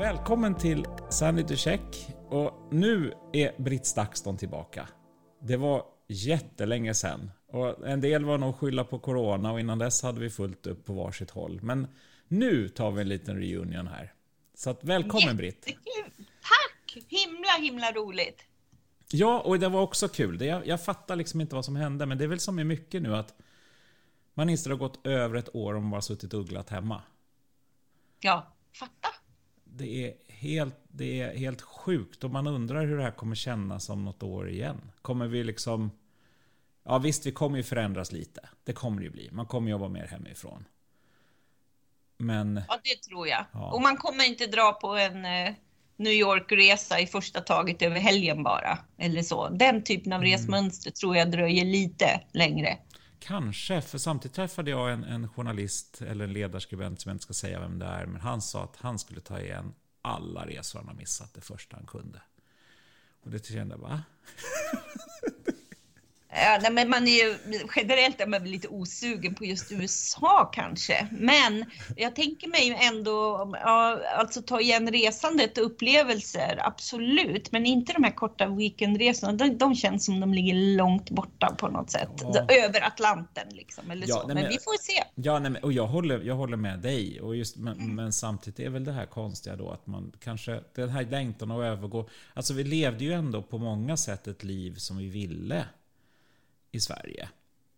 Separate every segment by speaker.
Speaker 1: Välkommen till Sanity Check. Och nu är Britt Stakston tillbaka. Det var jättelänge sedan. Och en del var nog skylla på Corona och innan dess hade vi fullt upp på varsitt håll. Men nu tar vi en liten reunion här. Så att välkommen Britt.
Speaker 2: Tack! Himla himla roligt.
Speaker 1: Ja, och det var också kul. Jag, jag fattar liksom inte vad som hände, men det är väl som är mycket nu att man inser att det har gått över ett år om man bara suttit och ugglat hemma.
Speaker 2: Ja, fatta.
Speaker 1: Det är, helt, det är helt sjukt och man undrar hur det här kommer kännas om något år igen. Kommer vi liksom... Ja visst, vi kommer ju förändras lite. Det kommer det ju bli. Man kommer jobba mer hemifrån. Men...
Speaker 2: Ja, det tror jag. Ja. Och man kommer inte dra på en eh, New York-resa i första taget över helgen bara. Eller så. Den typen av mm. resmönster tror jag dröjer lite längre.
Speaker 1: Kanske, för samtidigt träffade jag en, en, journalist eller en ledarskribent som jag inte ska säga vem det är, men han sa att han skulle ta igen alla resor han har missat det första han kunde. Och det kände jag, va?
Speaker 2: Ja, nej, men man är ju generellt är man lite osugen på just USA kanske. Men jag tänker mig ändå, ja, alltså ta igen resandet och upplevelser, absolut. Men inte de här korta weekendresorna, de, de känns som de ligger långt borta på något sätt. Ja. Över Atlanten liksom, eller ja, så. Nej, men, men, vi får se.
Speaker 1: Ja, nej, men, och jag håller, jag håller med dig. Och just, men, mm. men samtidigt är väl det här konstiga då att man kanske, den här längtan att övergå. Alltså vi levde ju ändå på många sätt ett liv som vi ville i Sverige.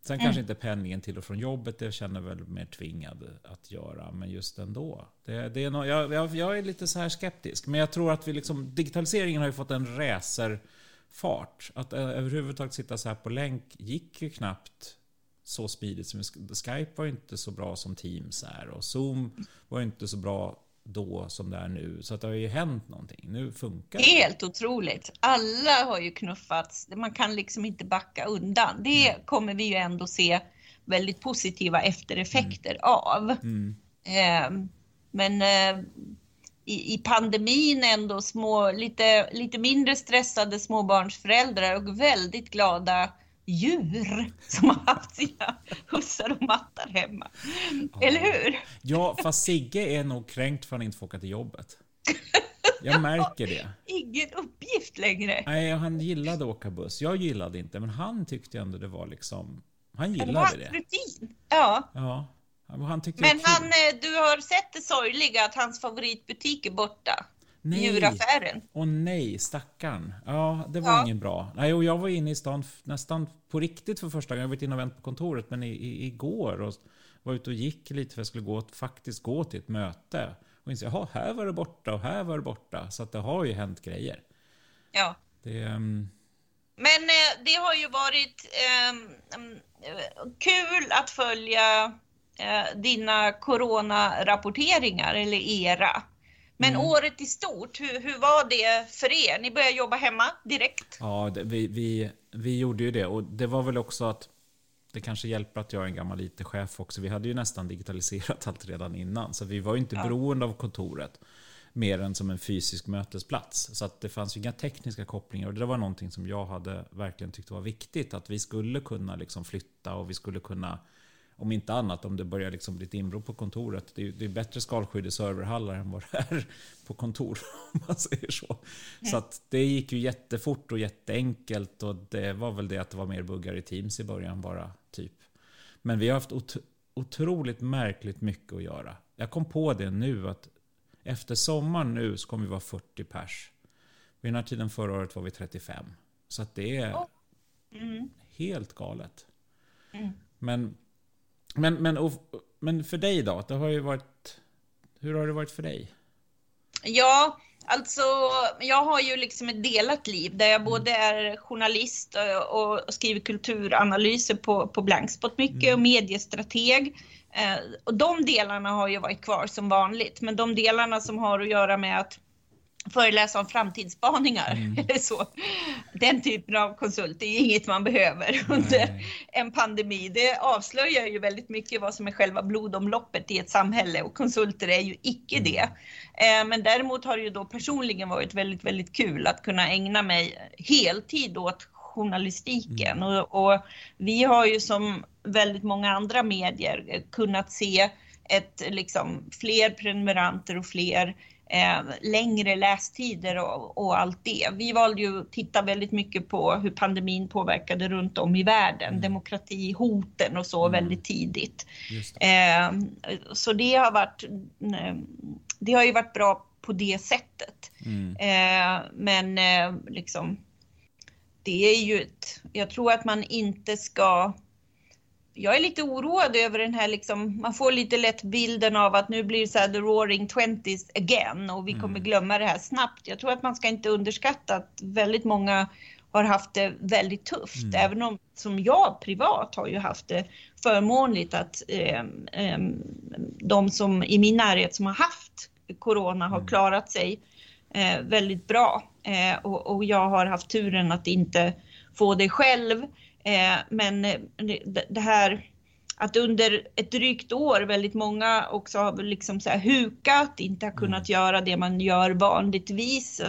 Speaker 1: Sen mm. kanske inte pendlingen till och från jobbet, det känner jag väl mer tvingad att göra, men just ändå. Det, det är no, jag, jag, jag, är lite så här skeptisk, men jag tror att vi liksom, digitaliseringen har ju fått en racerfart. Att överhuvudtaget sitta så här på länk gick ju knappt så smidigt som Skype var inte så bra som Teams är och Zoom var inte så bra då som det är nu. Så att det har ju hänt någonting. Nu funkar det.
Speaker 2: Helt otroligt. Alla har ju knuffats. Man kan liksom inte backa undan. Det mm. kommer vi ju ändå se väldigt positiva eftereffekter mm. av. Mm. Eh, men eh, i, i, pandemin ändå små, lite, lite mindre stressade småbarnsföräldrar och väldigt glada djur som har haft sina hussar och mattar hemma. Ja. Eller hur?
Speaker 1: Ja, fast Sigge är nog kränkt för att han inte får åka till jobbet. Jag märker det.
Speaker 2: Ingen uppgift längre.
Speaker 1: Nej, han gillade att åka buss. Jag gillade inte, men han tyckte ändå det var liksom... Han gillade det.
Speaker 2: Var
Speaker 1: det.
Speaker 2: rutin. Ja.
Speaker 1: Ja. Han
Speaker 2: men han, eh, du har sett det sorgliga att hans favoritbutik är borta. Nej. Djuraffären.
Speaker 1: Åh nej, stackarn. Ja, det var ja. ingen bra. Nej, och jag var inne i stan nästan på riktigt för första gången. Jag varit inne och vänt på kontoret, men i, i, igår och var ute och gick lite för jag skulle gå, faktiskt gå till ett möte. Och insåg, jaha, här var det borta och här var det borta. Så att det har ju hänt grejer.
Speaker 2: Ja.
Speaker 1: Det, um...
Speaker 2: Men eh, det har ju varit eh, kul att följa eh, dina coronarapporteringar, eller era. Men mm. året i stort, hur, hur var det för er? Ni började jobba hemma direkt?
Speaker 1: Ja, det, vi, vi, vi gjorde ju det. Och det var väl också att det kanske hjälper att jag är en gammal IT-chef också. Vi hade ju nästan digitaliserat allt redan innan. Så vi var ju inte ja. beroende av kontoret mer än som en fysisk mötesplats. Så att det fanns ju inga tekniska kopplingar. Och det var någonting som jag hade verkligen tyckt var viktigt. Att vi skulle kunna liksom flytta och vi skulle kunna om inte annat, om det börjar liksom bli ett inbrott på kontoret. Det är, det är bättre skalskydd i serverhallar än vad det är på kontor, om man säger så. Mm. Så det gick ju jättefort och jätteenkelt och det var väl det att det var mer buggar i Teams i början bara, typ. Men vi har haft ot otroligt märkligt mycket att göra. Jag kom på det nu att efter sommaren nu så kommer vi vara 40 pers. Vid den här tiden förra året var vi 35. Så det är mm. helt galet. Mm. Men men, men, och, men för dig då? Det har ju varit, hur har det varit för dig?
Speaker 2: Ja, alltså jag har ju liksom ett delat liv där jag mm. både är journalist och, och skriver kulturanalyser på, på Blankspot mycket mm. och mediestrateg. Eh, och de delarna har ju varit kvar som vanligt, men de delarna som har att göra med att föreläsa om framtidsspaningar mm. eller så. Den typen av konsult, det är inget man behöver under Nej. en pandemi. Det avslöjar ju väldigt mycket vad som är själva blodomloppet i ett samhälle och konsulter är ju icke mm. det. Eh, men däremot har det ju då personligen varit väldigt, väldigt kul att kunna ägna mig heltid åt journalistiken mm. och, och vi har ju som väldigt många andra medier kunnat se ett, liksom, fler prenumeranter och fler eh, längre lästider och, och, allt det. Vi valde ju att titta väldigt mycket på hur pandemin påverkade runt om i världen, mm. demokratihoten och så mm. väldigt tidigt. Det. Eh, så det har varit, eh, det har ju varit bra på det sättet. Mm. Eh, men liksom, det är ju ett, jag tror att man inte ska jag är lite oroad över den här liksom, man får lite lätt bilden av att nu blir det så här the roaring twenties again och vi kommer mm. glömma det här snabbt. Jag tror att man ska inte underskatta att väldigt många har haft det väldigt tufft, mm. även om som jag privat har ju haft det förmånligt att eh, eh, de som i min närhet som har haft corona har mm. klarat sig eh, väldigt bra eh, och, och jag har haft turen att inte få det själv. Eh, men eh, det här att under ett drygt år väldigt många också har liksom så här hukat, inte har kunnat mm. göra det man gör vanligtvis,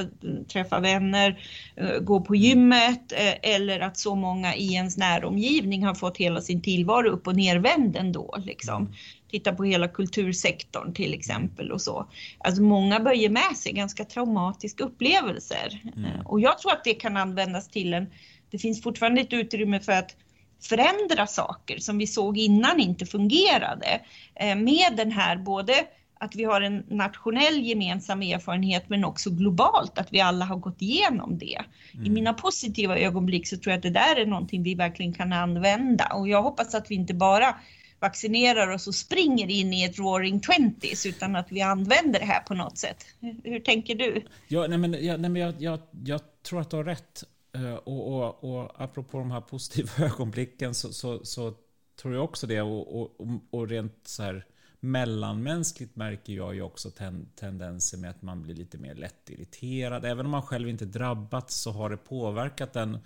Speaker 2: träffa vänner, eh, gå på gymmet eller att så många i ens näromgivning har fått hela sin tillvaro upp och nervänd ändå. Liksom. Mm. Titta på hela kultursektorn till exempel och så. Alltså många böjer med sig ganska traumatiska upplevelser mm. och jag tror att det kan användas till en det finns fortfarande ett utrymme för att förändra saker som vi såg innan inte fungerade. Eh, med den här både att vi har en nationell gemensam erfarenhet men också globalt att vi alla har gått igenom det. Mm. I mina positiva ögonblick så tror jag att det där är någonting vi verkligen kan använda och jag hoppas att vi inte bara vaccinerar oss och springer in i ett roaring twenties utan att vi använder det här på något sätt. Hur, hur tänker du?
Speaker 1: Ja, nej men, ja, nej men jag, jag, jag tror att du har rätt. Eh, och, och, och apropå de här positiva ögonblicken så, så, så tror jag också det. Och, och, och rent så här mellanmänskligt märker jag ju också ten, tendenser med att man blir lite mer lättirriterad. Även om man själv inte drabbats så har det påverkat den.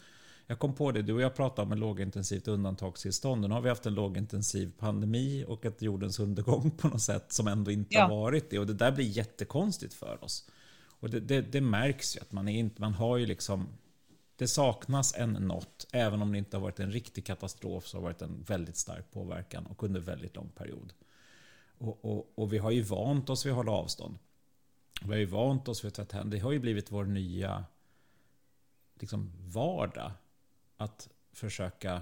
Speaker 1: Jag kom på det, du och jag pratade om en lågintensivt undantagstillstånd. Nu har vi haft en lågintensiv pandemi och ett jordens undergång på något sätt som ändå inte ja. har varit det. Och det där blir jättekonstigt för oss. Och det, det, det märks ju att man, är inte, man har ju liksom det saknas en något, även om det inte har varit en riktig katastrof så har det varit en väldigt stark påverkan och under väldigt lång period. Och, och, och vi har ju vant oss vid att hålla avstånd. Vi har ju vant oss vid att tvätta händer. Det har ju blivit vår nya liksom, vardag. Att försöka...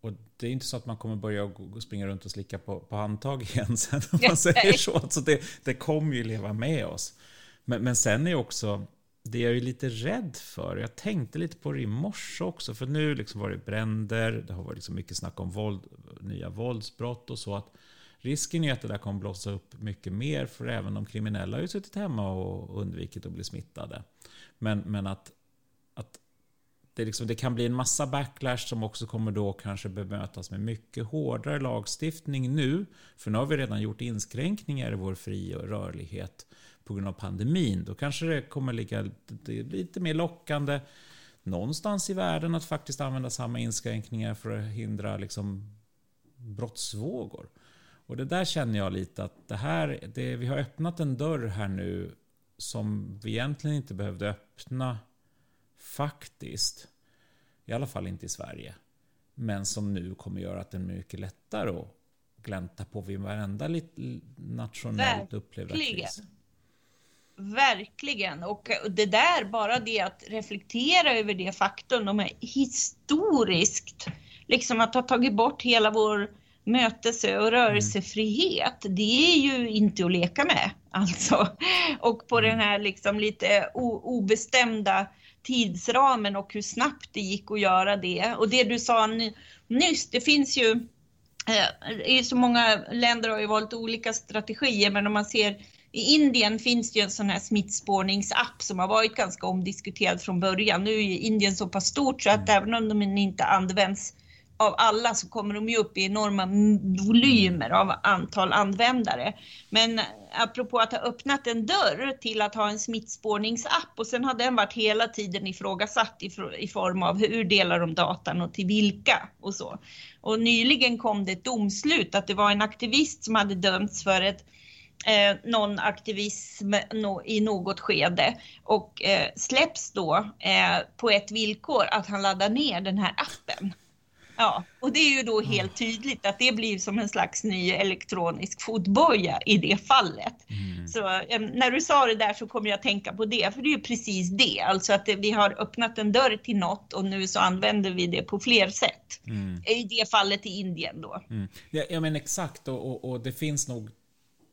Speaker 1: Och det är inte så att man kommer börja springa runt och slicka på, på handtag igen sen, om man säger så. Alltså det, det kommer ju leva med oss. Men, men sen är också det jag är lite rädd för. Jag tänkte lite på det i morse också. För nu liksom var det bränder, det har varit liksom mycket snack om våld, nya våldsbrott och så. att Risken är att det där kommer blossa upp mycket mer. För även de kriminella har ju suttit hemma och undvikit att bli smittade. Men, men att, att det, liksom, det kan bli en massa backlash som också kommer då kanske bemötas med mycket hårdare lagstiftning nu. För nu har vi redan gjort inskränkningar i vår fri och rörlighet på grund av pandemin. Då kanske det kommer ligga lite mer lockande någonstans i världen att faktiskt använda samma inskränkningar för att hindra liksom brottsvågor. Och det där känner jag lite att det här, det, vi har öppnat en dörr här nu som vi egentligen inte behövde öppna faktiskt. I alla fall inte i Sverige. Men som nu kommer göra att det är mycket lättare att glänta på vid varenda lite nationellt upplevda kris.
Speaker 2: Verkligen. Och det där, bara det att reflektera över det faktum, de är historiskt, liksom att ha tagit bort hela vår mötese och rörelsefrihet, mm. det är ju inte att leka med alltså. Och på mm. den här liksom lite obestämda tidsramen och hur snabbt det gick att göra det. Och det du sa nyss, det finns ju eh, i så många länder har ju valt olika strategier, men om man ser i Indien finns det ju en sån här smittspårningsapp som har varit ganska omdiskuterad från början. Nu är ju Indien så pass stort så att mm. även om de inte används av alla så kommer de ju upp i enorma volymer av antal användare. Men apropå att ha öppnat en dörr till att ha en smittspårningsapp och sen har den varit hela tiden ifrågasatt i form av hur delar de datan och till vilka och så. Och nyligen kom det ett domslut att det var en aktivist som hade dömts för ett eh, någon aktivism no, i något skede och eh, släpps då eh, på ett villkor att han laddar ner den här appen. Ja, och det är ju då helt tydligt att det blir som en slags ny elektronisk fotboja i det fallet. Mm. Alltså, när du sa det där så kom jag att tänka på det, för det är ju precis det. Alltså att vi har öppnat en dörr till något och nu så använder vi det på fler sätt. Mm. I det fallet i Indien då.
Speaker 1: Mm. Ja, ja, men exakt, och, och, och, det finns nog,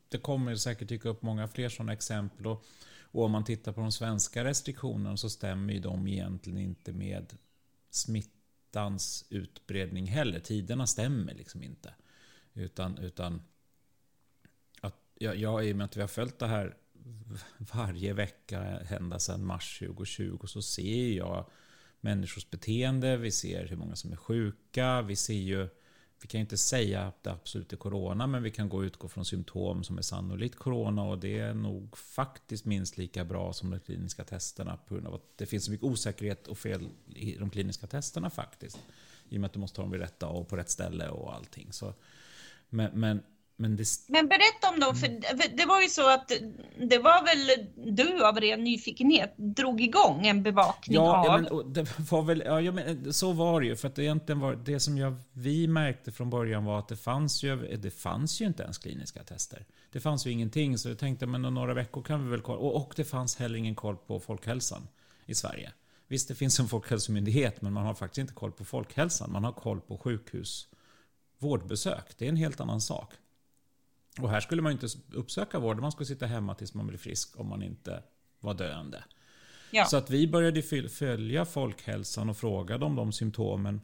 Speaker 1: det kommer säkert dyka upp många fler sådana exempel. Och, och om man tittar på de svenska restriktionerna så stämmer ju de egentligen inte med smittans utbredning heller. Tiderna stämmer liksom inte. Utan, utan Ja, ja, i och med att vi har följt det här varje vecka ända sedan mars 2020 så ser jag människors beteende, vi ser hur många som är sjuka, vi ser ju vi kan inte säga att det absolut är corona, men vi kan gå och utgå från symptom som är sannolikt corona och det är nog faktiskt minst lika bra som de kliniska testerna på grund av att det finns så mycket osäkerhet och fel i de kliniska testerna faktiskt. I och med att du måste ta dem vid rätta och på rätt ställe och allting. Så, men, men
Speaker 2: men, det... men berätta om dem, för det var ju så att det var väl du av ren nyfikenhet drog igång en bevakning
Speaker 1: ja,
Speaker 2: av...
Speaker 1: Ja, men, det var väl, ja, men, så var det ju. För att det egentligen var det som jag, vi märkte från början var att det fanns ju, det fanns ju inte ens kliniska tester. Det fanns ju ingenting, så jag tänkte men om några veckor kan vi väl kolla. Och, och det fanns heller ingen koll på folkhälsan i Sverige. Visst, det finns en folkhälsomyndighet, men man har faktiskt inte koll på folkhälsan. Man har koll på sjukhus vårdbesök. Det är en helt annan sak. Och här skulle man inte uppsöka vård, man skulle sitta hemma tills man blir frisk om man inte var döende. Ja. Så att vi började följa folkhälsan och frågade om de symptomen.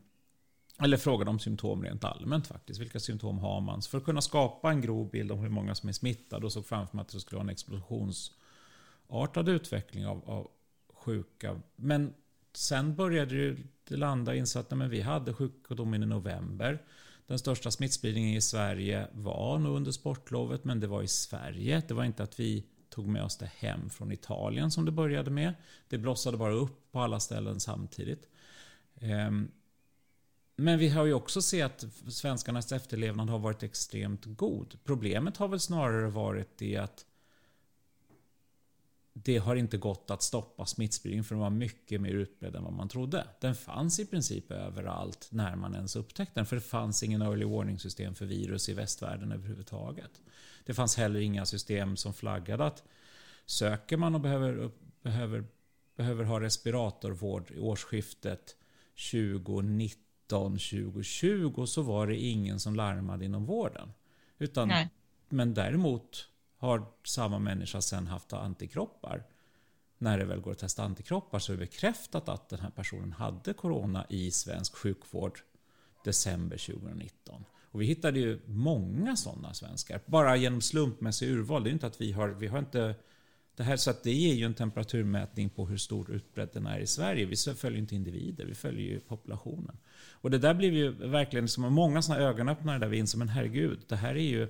Speaker 1: Eller frågade om symptom rent allmänt faktiskt. Vilka symptom har man? Så för att kunna skapa en grov bild om hur många som är smittade och såg framför mig att det skulle vara en explosionsartad utveckling av, av sjuka. Men sen började det landa så att vi hade sjukdomen i november. Den största smittspridningen i Sverige var nog under sportlovet, men det var i Sverige. Det var inte att vi tog med oss det hem från Italien som det började med. Det blossade bara upp på alla ställen samtidigt. Ehm, men vi har ju också sett att svenskarnas efterlevnad har varit extremt god. Problemet har väl snarare varit det att det har inte gått att stoppa smittspridningen för den var mycket mer utbredd än vad man trodde. Den fanns i princip överallt när man ens upptäckte den. För det fanns ingen early warning system för virus i västvärlden överhuvudtaget. Det fanns heller inga system som flaggade att söker man och behöver, behöver, behöver ha respiratorvård i årsskiftet 2019-2020 så var det ingen som larmade inom vården. Utan, men däremot har samma människa sen haft antikroppar. När det väl går att testa antikroppar så är det bekräftat att den här personen hade corona i svensk sjukvård december 2019. Och vi hittade ju många sådana svenskar, bara genom slumpmässig urval. Det är inte att vi har, vi har inte det här, så att det ger ju en temperaturmätning på hur stor utbredd den är i Sverige. Vi följer inte individer, vi följer ju populationen. Och det där blev ju verkligen som många sådana ögonöppnare där vi insåg, men herregud, det här är ju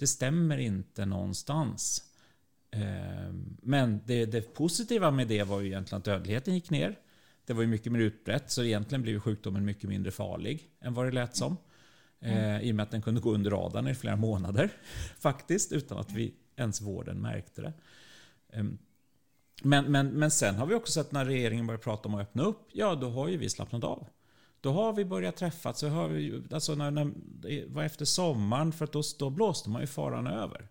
Speaker 1: det stämmer inte någonstans. Ehm, men det, det, positiva med det var ju egentligen att dödligheten gick ner. Det var ju mycket mer utbrett, så egentligen blev sjukdomen mycket mindre farlig än vad det lät som. Mm. I och med att den kunde gå under radarn i flera månader faktiskt, utan att vi ens vården märkte det. Ehm, men, men, men sen har vi också sett när regeringen börjar prata om att öppna upp, ja då har ju vi slappnat av. Då har vi börjat träffas. Så har vi, alltså när, när, det var efter sommaren, för att då, då blåste man ju faran över.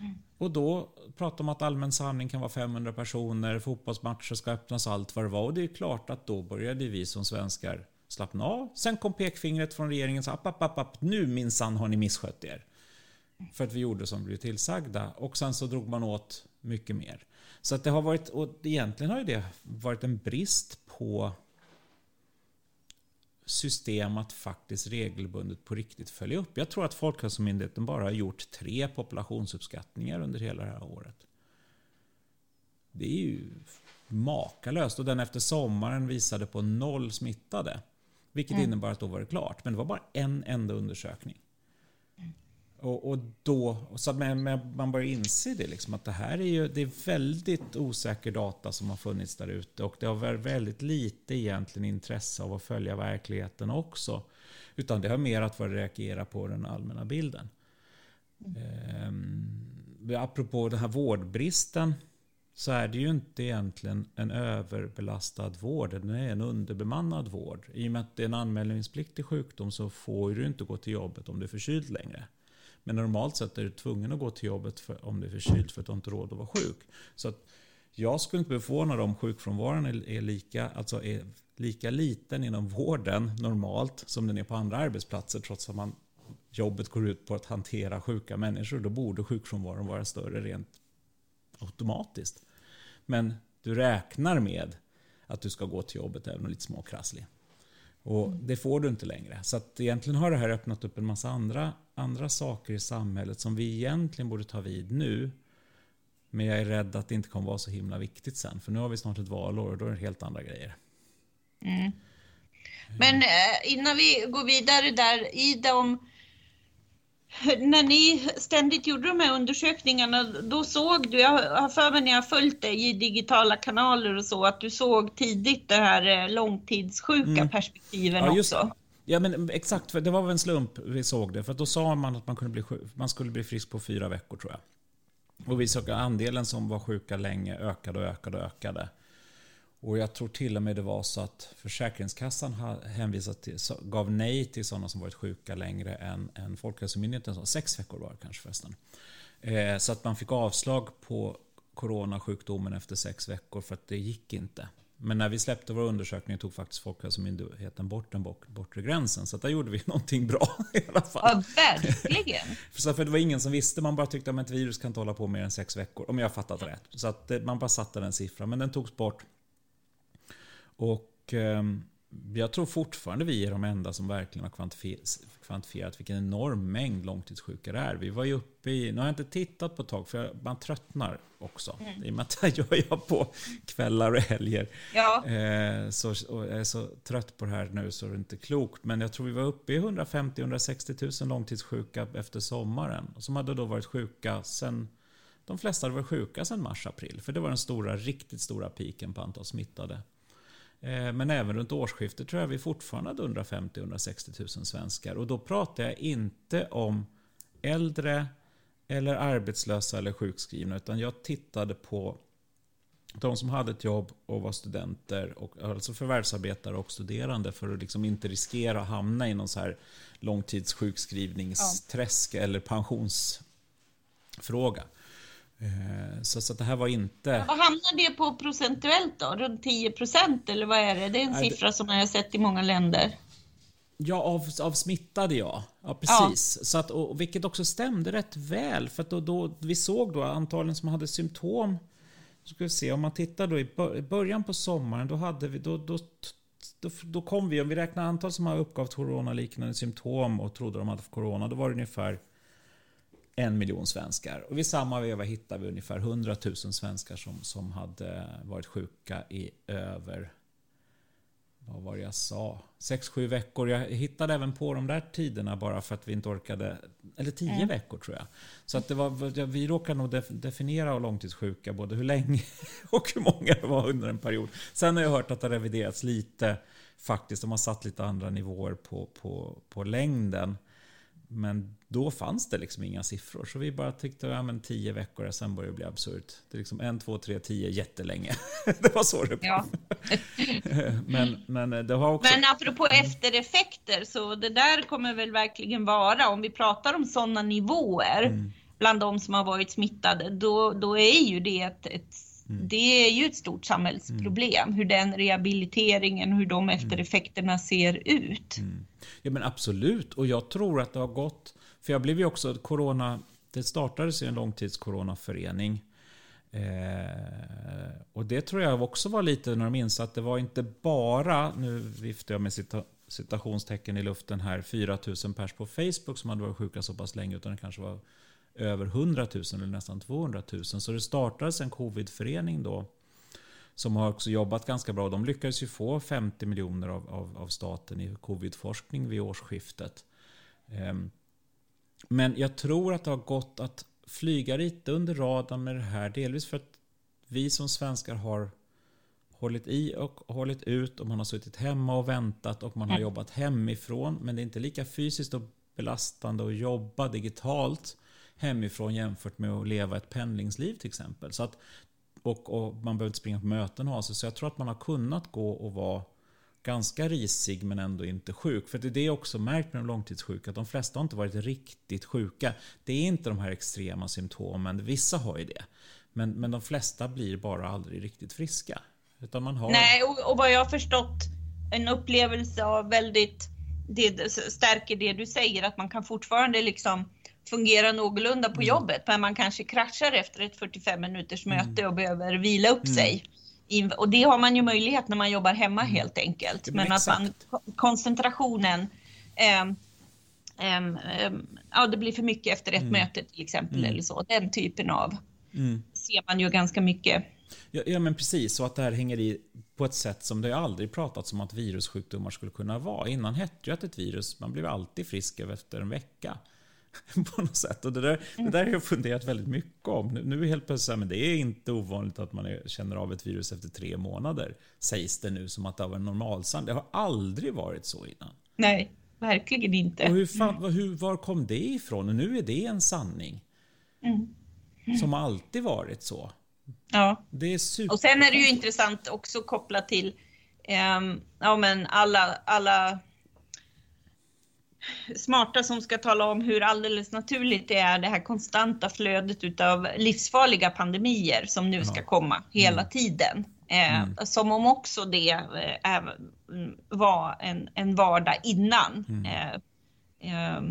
Speaker 1: Mm. Och då pratar man att allmän samling kan vara 500 personer, fotbollsmatcher ska öppnas, allt vad det var. Och det är klart att då började vi som svenskar slappna av. Sen kom pekfingret från regeringen och app, app, app, nu minsann har ni misskött er. För att vi gjorde som blev tillsagda. Och sen så drog man åt mycket mer. Så att det har varit, och egentligen har ju det varit en brist på system att faktiskt regelbundet på riktigt följa upp. Jag tror att Folkhälsomyndigheten bara har gjort tre populationsuppskattningar under hela det här året. Det är ju makalöst och den efter sommaren visade på noll smittade. Vilket mm. innebar att då var det klart. Men det var bara en enda undersökning. Och, och då, så att man, man börjar inse det, liksom, att det här är ju det är väldigt osäker data som har funnits där ute och det har varit väldigt lite egentligen intresse av att följa verkligheten också. Utan det har mer att vara reagera på den allmänna bilden. Mm. Eh, apropå den här vårdbristen så är det ju inte egentligen en överbelastad vård, det är en underbemannad vård. I och med att det är en anmälningspliktig sjukdom så får du inte gå till jobbet om du är förkyld längre. Men normalt sett är du tvungen att gå till jobbet för, om du är förkyld för att du inte har råd att vara sjuk. Så att jag skulle inte bli förvånad om sjukfrånvaron är, är, lika, alltså är lika liten inom vården normalt som den är på andra arbetsplatser trots att man, jobbet går ut på att hantera sjuka människor. Då borde sjukfrånvaron vara större rent automatiskt. Men du räknar med att du ska gå till jobbet även om du är lite småkrasslig. Och det får du inte längre. Så att egentligen har det här öppnat upp en massa andra, andra saker i samhället som vi egentligen borde ta vid nu. Men jag är rädd att det inte kommer vara så himla viktigt sen. För nu har vi snart ett valår och då är det helt andra grejer.
Speaker 2: Mm. Men eh, innan vi går vidare där, i de när ni ständigt gjorde de här undersökningarna, då såg du, jag har för mig när jag följt dig i digitala kanaler och så, att du såg tidigt det här eh, långtidssjuka mm. perspektiven ja, också.
Speaker 1: Ja men exakt, för det var väl en slump vi såg det. För då sa man att man, kunde bli, man skulle bli frisk på fyra veckor tror jag. Och vi såg att andelen som var sjuka länge ökade och ökade och ökade. Och jag tror till och med det var så att Försäkringskassan hänvisat till, gav nej till sådana som varit sjuka längre än, än Folkhälsomyndigheten sa. Sex veckor var det kanske förresten. Eh, så att man fick avslag på coronasjukdomen efter sex veckor för att det gick inte. Men när vi släppte vår undersökning tog faktiskt Folkhälsomyndigheten bort den bortre gränsen. Så där gjorde vi någonting bra i alla fall.
Speaker 2: Ja, verkligen.
Speaker 1: för, för det var ingen som visste. Man bara tyckte att ett virus kan inte hålla på mer än sex veckor. Om jag fattat rätt. Så att man bara satte den siffran. Men den togs bort. Och eh, jag tror fortfarande vi är de enda som verkligen har kvantifierat vilken enorm mängd långtidssjuka det är. Vi var ju uppe i, nu har jag inte tittat på ett tag för man tröttnar också. Mm. I och med att det gör jag på kvällar och helger. Ja. Eh, så, och jag är så trött på det här nu så det är inte klokt. Men jag tror vi var uppe i 150-160 000 långtidssjuka efter sommaren. Som hade då varit sjuka sen de flesta hade varit sjuka sedan mars-april. För det var den stora, riktigt stora piken på antal smittade. Eh, men även runt årsskiftet tror jag vi fortfarande hade 150-160 000 svenskar. Och då pratar jag inte om äldre eller arbetslösa eller sjukskrivna. Utan jag tittade på de som hade ett jobb och var studenter, och, alltså förvärvsarbetare och studerande för att liksom inte riskera att hamna i någon så här långtidssjukskrivningsträsk ja. eller pensionsfråga. Eh, så, så det här var inte...
Speaker 2: Ja, vad hamnar det på procentuellt då? Runt 10 procent eller vad är det? Det är en Nej, siffra som jag har sett i många länder.
Speaker 1: Ja, av, av smittade ja. Ja, precis. Ja. Så att, och, vilket också stämde rätt väl. För att då, då, vi såg då antalen som hade symptom. Ska vi se, om man tittar då i början på sommaren, då hade vi... Då, då, då, då kom vi, om vi räknar antal som har uppgavt coronaliknande symptom och trodde de hade corona, då var det ungefär en miljon svenskar. Och vid samma veva hittade vi ungefär 100 000 svenskar som, som hade varit sjuka i över, vad var det jag sa, 6-7 veckor. Jag hittade även på de där tiderna bara för att vi inte orkade, eller 10 mm. veckor tror jag. Så att det var, vi råkade nog definiera långtidssjuka, både hur länge och hur många det var under en period. Sen har jag hört att det har reviderats lite faktiskt. De har satt lite andra nivåer på, på, på längden. Men då fanns det liksom inga siffror. Så vi bara tyckte, ja men tio veckor, och sen började det bli absurt. Det är liksom en, två, tre, tio, jättelänge. det var så det blev. Ja. men, men det har också...
Speaker 2: Men apropå eftereffekter, så det där kommer väl verkligen vara, om vi pratar om sådana nivåer, mm. bland de som har varit smittade, då, då är ju det ett, ett Mm. Det är ju ett stort samhällsproblem, mm. hur den rehabiliteringen, hur de eftereffekterna ser ut. Mm.
Speaker 1: Ja men absolut, och jag tror att det har gått, för jag blev ju också corona, det startades ju en långtidscoronaförening. Eh, och det tror jag också var lite när de insåg att det var inte bara, nu viftar jag med cita, citationstecken i luften här, 4000 pers på Facebook som hade varit sjuka så pass länge, utan det kanske var över 100 000 eller nästan 200 000. Så det startades en covidförening då som har också jobbat ganska bra. De lyckades ju få 50 miljoner av, av, av staten i covidforskning vid årsskiftet. Ehm, men jag tror att det har gått att flyga lite under radarn med det här. Delvis för att vi som svenskar har hållit i och hållit ut och man har suttit hemma och väntat och man har mm. jobbat hemifrån. Men det är inte lika fysiskt och belastande att jobba digitalt hemifrån jämfört med att leva ett pendlingsliv till exempel. Så att, och, och man behöver inte springa på möten och ha sig. Så jag tror att man har kunnat gå och vara ganska risig men ändå inte sjuk. För det är det jag också märkt med de långtidssjuka, att de flesta har inte varit riktigt sjuka. Det är inte de här extrema symptomen, vissa har ju det. Men, men de flesta blir bara aldrig riktigt friska. Utan man har...
Speaker 2: Nej, och, och vad jag har förstått, en upplevelse av väldigt, det stärker det du säger, att man kan fortfarande liksom fungera någorlunda på mm. jobbet, men man kanske kraschar efter ett 45 minuters mm. möte och behöver vila upp mm. sig. Och det har man ju möjlighet när man jobbar hemma mm. helt enkelt. Men att man, koncentrationen, eh, eh, ja det blir för mycket efter ett mm. möte till exempel eller så. Den typen av ser man ju ganska mycket.
Speaker 1: Ja, ja, men precis, så att det här hänger i på ett sätt som det aldrig pratats om att virussjukdomar skulle kunna vara. Innan hette ju att ett virus, man blev alltid frisk efter en vecka. på något sätt. Och det där, det där har jag funderat väldigt mycket om. Nu, nu är helt plötsligt så här, men det är inte ovanligt att man är, känner av ett virus efter tre månader. Sägs det nu som att det var en normalsand. Det har aldrig varit så innan.
Speaker 2: Nej, verkligen inte.
Speaker 1: Och hur, fan, hur var kom det ifrån? Och nu är det en sanning. Mm. Mm. Som alltid varit så.
Speaker 2: Ja.
Speaker 1: Det är super...
Speaker 2: Och sen är det ju intressant också kopplat till um, ja, men alla, alla smarta som ska tala om hur alldeles naturligt det är det här konstanta flödet utav livsfarliga pandemier som nu ska komma hela mm. tiden. Eh, mm. Som om också det eh, var en, en vardag innan. Mm. Eh, eh,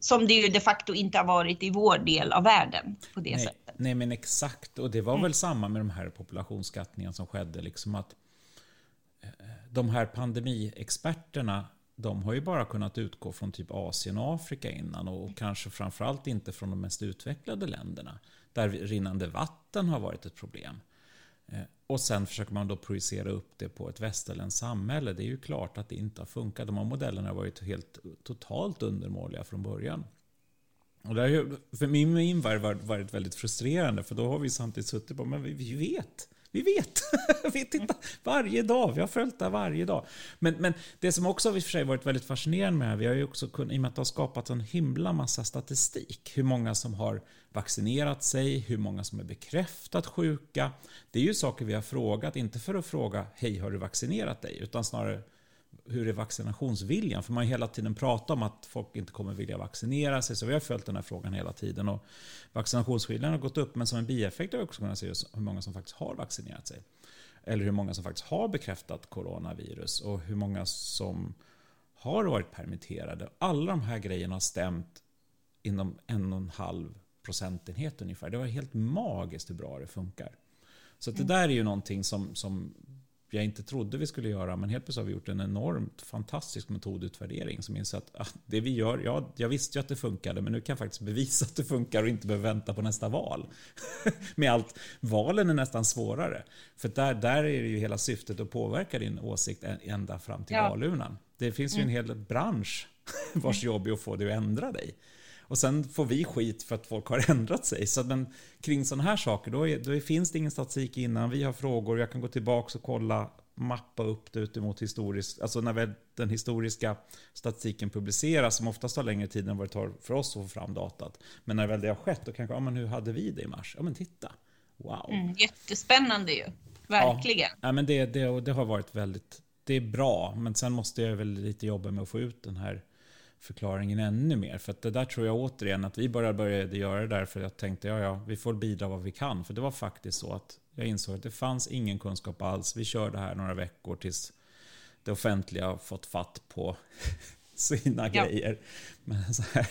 Speaker 2: som det ju de facto inte har varit i vår del av världen på det
Speaker 1: nej,
Speaker 2: sättet.
Speaker 1: Nej men exakt, och det var mm. väl samma med de här populationsskattningarna som skedde. Liksom att de här pandemiexperterna de har ju bara kunnat utgå från typ Asien och Afrika innan och kanske framförallt inte från de mest utvecklade länderna. Där rinnande vatten har varit ett problem. Eh, och sen försöker man då projicera upp det på ett västerländskt samhälle. Det är ju klart att det inte har funkat. De här modellerna har varit helt totalt undermåliga från början. Och det har för min, min värld varit väldigt frustrerande för då har vi samtidigt suttit på, men vi vet. Vi vet. vi tittar varje dag. Vi har följt det varje dag. Men, men det som också har i och för sig varit väldigt fascinerande med det här, vi har ju också kunnat, i och med att det har skapat en himla massa statistik. Hur många som har vaccinerat sig, hur många som är bekräftat sjuka. Det är ju saker vi har frågat, inte för att fråga hej har du vaccinerat dig? Utan snarare hur är vaccinationsviljan? För man har hela tiden pratat om att folk inte kommer vilja vaccinera sig. Så vi har följt den här frågan hela tiden. Och vaccinationsviljan har gått upp, men som en bieffekt har vi också kunnat se hur många som faktiskt har vaccinerat sig. Eller hur många som faktiskt har bekräftat coronavirus och hur många som har varit permitterade. Alla de här grejerna har stämt inom en och en halv procentenhet ungefär. Det var helt magiskt hur bra det funkar. Så det där är ju någonting som, som jag inte trodde vi skulle göra. Men helt plötsligt har vi gjort en enormt fantastisk metodutvärdering som inser att ah, det vi gör, ja, jag visste ju att det funkade men nu kan jag faktiskt bevisa att det funkar och inte behöva vänta på nästa val. Med allt, valen är nästan svårare. För där, där är det ju hela syftet att påverka din åsikt ända fram till ja. valurnan. Det finns ju en mm. hel bransch vars jobb är att få dig att ändra dig. Och sen får vi skit för att folk har ändrat sig. Så men kring sådana här saker, då, är, då finns det ingen statistik innan. Vi har frågor, jag kan gå tillbaka och kolla, mappa upp det utemot historiskt. Alltså när väl den historiska statistiken publiceras, som oftast tar längre tid än vad det tar för oss att få fram datat. Men när väl det har skett, då kanske, ja men hur hade vi det i mars? Ja men titta, wow.
Speaker 2: Mm, jättespännande ju, verkligen.
Speaker 1: Ja, ja men det, det, det har varit väldigt, det är bra, men sen måste jag väl lite jobba med att få ut den här förklaringen ännu mer. För det där tror jag återigen att vi började började göra det där för jag tänkte ja, ja, vi får bidra vad vi kan. För det var faktiskt så att jag insåg att det fanns ingen kunskap alls. Vi körde här några veckor tills det offentliga har fått fatt på sina ja. grejer. Men så här,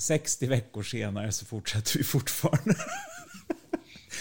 Speaker 1: 60 veckor senare så fortsätter vi fortfarande.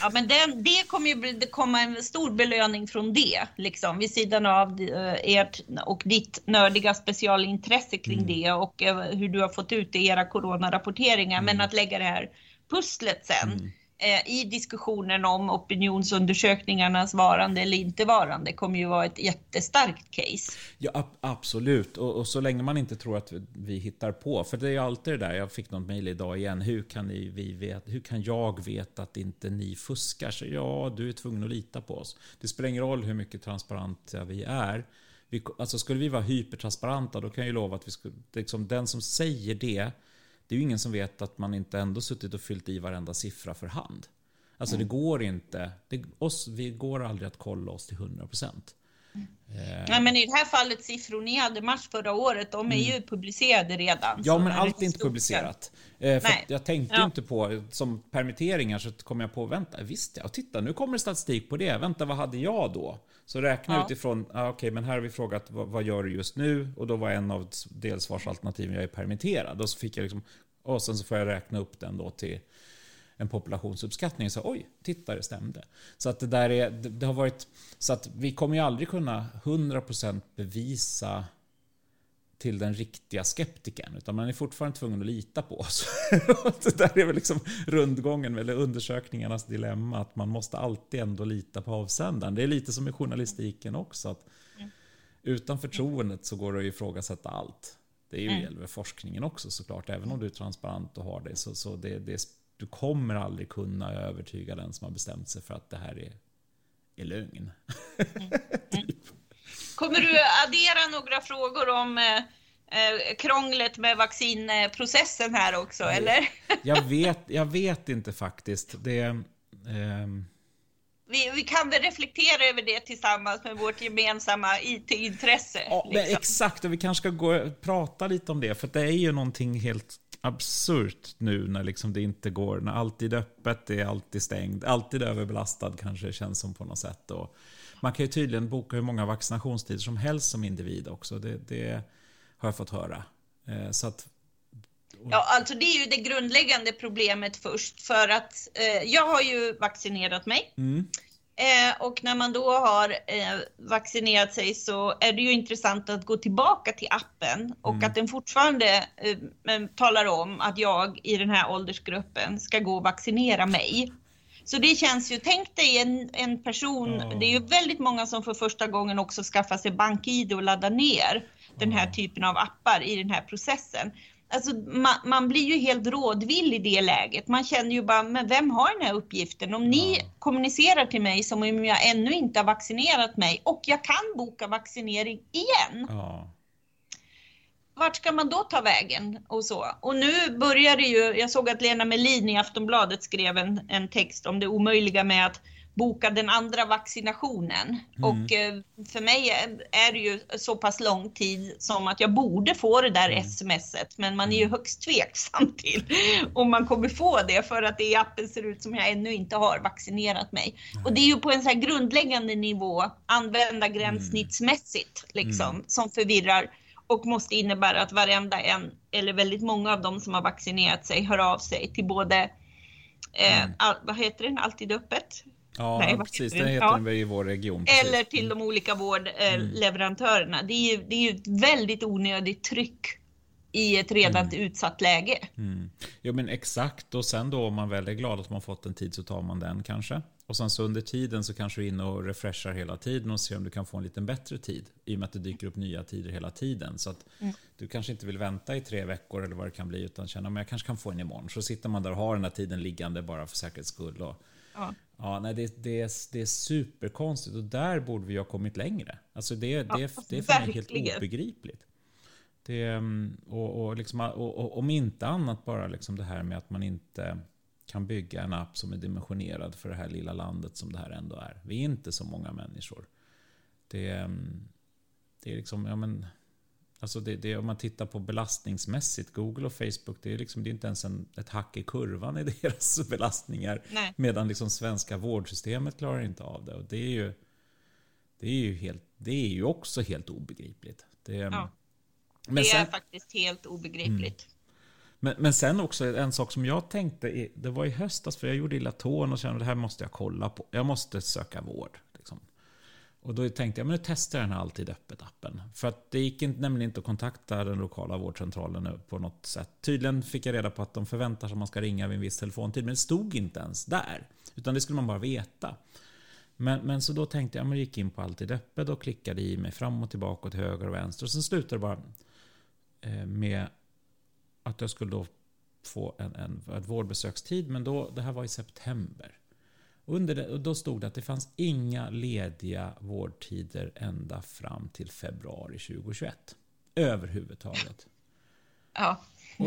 Speaker 2: Ja, men det, det kommer ju det komma en stor belöning från det, liksom, vid sidan av eh, ert och ditt nördiga specialintresse kring mm. det och eh, hur du har fått ut det i era coronarapporteringar. Mm. Men att lägga det här pusslet sen. Mm Eh, i diskussionen om opinionsundersökningarnas varande eller inte varande kommer ju vara ett jättestarkt case.
Speaker 1: Ja, ab absolut. Och, och, så länge man inte tror att vi hittar på. För det är ju alltid det där, jag fick något mejl idag igen. Hur kan, ni, vi vet, hur kan jag veta att inte ni fuskar? Så ja, du är tvungen att lita på oss. Det spelar ingen roll hur mycket transparenta vi är. Vi, alltså skulle vi vara hypertransparenta, då kan jag ju lova att vi skulle, liksom, den som säger det det är ju ingen som vet att man inte ändå suttit och fyllt i varenda siffra för hand. Alltså mm. det går inte. Det, oss, vi går aldrig att kolla oss till 100%.
Speaker 2: Eh. Ja, men i det här fallet siffror ni hade mars förra året, de är mm. ju publicerade redan.
Speaker 1: Ja, men allt är inte publicerat. Eh, för jag tänkte ja. inte på, som permitteringar så kom jag på, vänta, visst ja, titta nu kommer det statistik på det, vänta vad hade jag då? Så räkna ja. utifrån, ah, okej okay, men här har vi frågat vad, vad, gör du just nu? Och då var en av delsvarsalternativen jag är permitterad. Och så fick jag liksom, och sen så får jag räkna upp den då till en populationsuppskattning. Så oj, titta det stämde. Så att det där är, det, det har varit, så att vi kommer ju aldrig kunna 100% bevisa till den riktiga skeptikern, utan man är fortfarande tvungen att lita på oss. det där är väl liksom rundgången, eller undersökningarnas dilemma, att man måste alltid ändå lita på avsändaren. Det är lite som i journalistiken också, att utan förtroendet så går det att ifrågasätta allt. Det är ju mm. gäller forskningen också såklart, även om du är transparent och har det, så, så det, det du kommer aldrig kunna övertyga den som har bestämt sig för att det här är, är lögn. Mm.
Speaker 2: typ. Kommer du addera några frågor om eh, eh, krånglet med vaccinprocessen här också,
Speaker 1: jag,
Speaker 2: eller?
Speaker 1: jag, vet, jag vet inte faktiskt. Det, eh,
Speaker 2: vi, vi, kan väl reflektera över det tillsammans med vårt gemensamma IT-intresse.
Speaker 1: Ja, liksom. Exakt, och vi kanske ska gå och prata lite om det, för det är ju någonting helt absurt nu när liksom det inte går, när allt är öppet, det är alltid stängt, alltid överbelastad kanske det känns som på något sätt. Och man kan ju tydligen boka hur många vaccinationstider som helst som individ också, det, det har jag fått höra. Eh, så att,
Speaker 2: Ja, alltså det är ju det grundläggande problemet först för att eh, jag har ju vaccinerat mig. Mm. Eh, och när man då har eh, vaccinerat sig så är det ju intressant att gå tillbaka till appen och mm. att den fortfarande eh, talar om att jag i den här åldersgruppen ska gå och vaccinera mig. Så det känns ju, tänk dig en, en person, oh. det är ju väldigt många som för första gången också skaffar sig BankID och laddar ner den här typen av appar i den här processen. Alltså, man, man, blir ju helt rådvill i det läget. Man känner ju bara, men vem har den här uppgiften? Om ni ja. kommunicerar till mig som om jag ännu inte har vaccinerat mig och jag kan boka vaccinering igen. Ja. Vart ska man då ta vägen och så? Och nu börjar det ju, jag såg att Lena Melin i Aftonbladet skrev en, en text om det omöjliga med att boka den andra vaccinationen. Mm. Och eh, för mig är det ju så pass lång tid som att jag borde få det där mm. smset, men man är ju mm. högst tveksam till om man kommer få det för att det i appen ser ut som jag ännu inte har vaccinerat mig. Mm. Och det är ju på en så här grundläggande nivå, använda gränssnittsmässigt, liksom, mm. som förvirrar och måste innebära att varenda en, eller väldigt många av dem som har vaccinerat sig, hör av sig till både Eh, all, vad heter den, Alltid öppet?
Speaker 1: Ja, Nej, precis. Den heter den i vår region.
Speaker 2: Precis. Eller till de olika vårdleverantörerna. Mm. Det, är ju, det är ju ett väldigt onödigt tryck i ett redan mm. utsatt läge.
Speaker 1: Mm. Jo men exakt och sen då om man väl är glad att man fått en tid så tar man den kanske. Och sen så under tiden så kanske du är inne och refreshar hela tiden och ser om du kan få en lite bättre tid. I och med att det dyker upp nya tider hela tiden. Så att mm. du kanske inte vill vänta i tre veckor eller vad det kan bli utan känna att jag kanske kan få en imorgon. Så sitter man där och har den här tiden liggande bara för säkerhets skull. Och, ja. Ja, nej, det, det, är, det är superkonstigt och där borde vi ha kommit längre. Alltså det, det, ja, det är för mig helt obegripligt. Det, mm, och, och, liksom, och, och, om inte annat bara liksom det här med att man inte kan bygga en app som är dimensionerad för det här lilla landet som det här ändå är. Vi är inte så många människor. Det, mm, det är liksom, ja men Alltså det, det, om man tittar på belastningsmässigt, Google och Facebook, det är, liksom, det är inte ens en, ett hack i kurvan i deras belastningar. Nej. Medan liksom svenska vårdsystemet klarar inte av det. Och det är ju, det är ju, helt, det är ju också helt obegripligt. Det, ja.
Speaker 2: men det är faktiskt helt obegripligt. Mm.
Speaker 1: Men, men sen också en sak som jag tänkte, det var i höstas, för jag gjorde illa tån och kände att det här måste jag kolla på. Jag måste söka vård. Liksom. Och då tänkte jag, men nu testar jag den här Alltid Öppet-appen. För att det gick inte, nämligen inte att kontakta den lokala vårdcentralen på något sätt. Tydligen fick jag reda på att de förväntar sig att man ska ringa vid en viss telefontid, men det stod inte ens där. Utan det skulle man bara veta. Men, men så då tänkte jag, men gick in på Alltid Öppet och klickade i mig fram och tillbaka till höger och vänster. Och sen slutade det bara eh, med att jag skulle då få en, en, en vårdbesökstid, men då, det här var i september. Under det, och då stod det att det fanns inga lediga vårdtider ända fram till februari 2021. Överhuvudtaget.
Speaker 2: Ja.
Speaker 1: Och,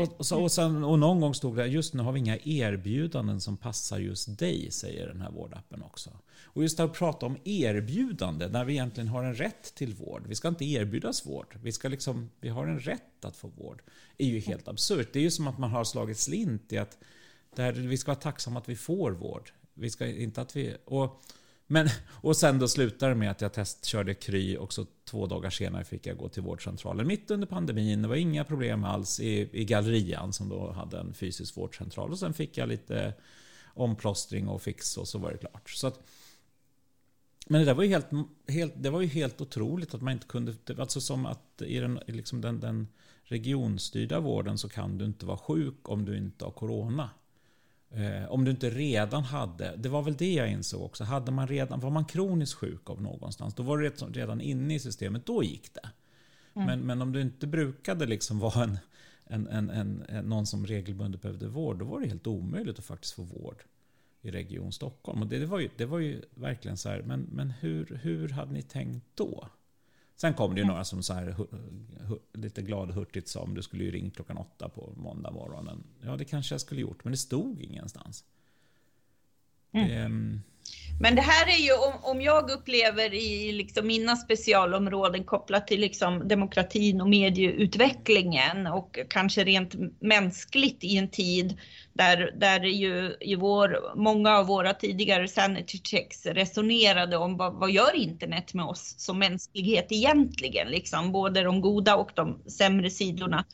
Speaker 1: och, och, så, och, sen, och någon gång stod det just nu har vi inga erbjudanden som passar just dig, säger den här vårdappen också. Och just att prata om erbjudande, när vi egentligen har en rätt till vård. Vi ska inte erbjudas vård, vi, ska liksom, vi har en rätt att få vård. är ju helt absurt. Det är ju som att man har slagit slint i att här, vi ska vara tacksamma att vi får vård. Vi ska inte att vi... Och, men, och sen då slutade det med att jag testkörde Kry och så två dagar senare fick jag gå till vårdcentralen mitt under pandemin. Det var inga problem alls i, i Gallerian som då hade en fysisk vårdcentral. Och sen fick jag lite omplåstring och fix och så var det klart. Så att, men det där var ju helt, helt, det var ju helt otroligt att man inte kunde... Alltså som att i den, liksom den, den regionstyrda vården så kan du inte vara sjuk om du inte har corona. Eh, om du inte redan hade, det var väl det jag insåg också, hade man redan, var man kroniskt sjuk av någonstans, då var du redan inne i systemet, då gick det. Mm. Men, men om du inte brukade liksom vara en, en, en, en, en, någon som regelbundet behövde vård, då var det helt omöjligt att faktiskt få vård i Region Stockholm. Och det, det, var, ju, det var ju verkligen så här, men, men hur, hur hade ni tänkt då? Sen kom det ju några som så här, lite gladhurtigt sa om du skulle ju ringt klockan åtta på måndag morgonen. Ja, det kanske jag skulle gjort, men det stod ingenstans.
Speaker 2: Mm. Det, ehm, men det här är ju om, om jag upplever i liksom mina specialområden kopplat till liksom demokratin och medieutvecklingen och kanske rent mänskligt i en tid där, där ju i vår, många av våra tidigare sanity checks resonerade om vad, vad gör internet med oss som mänsklighet egentligen, liksom både de goda och de sämre sidorna.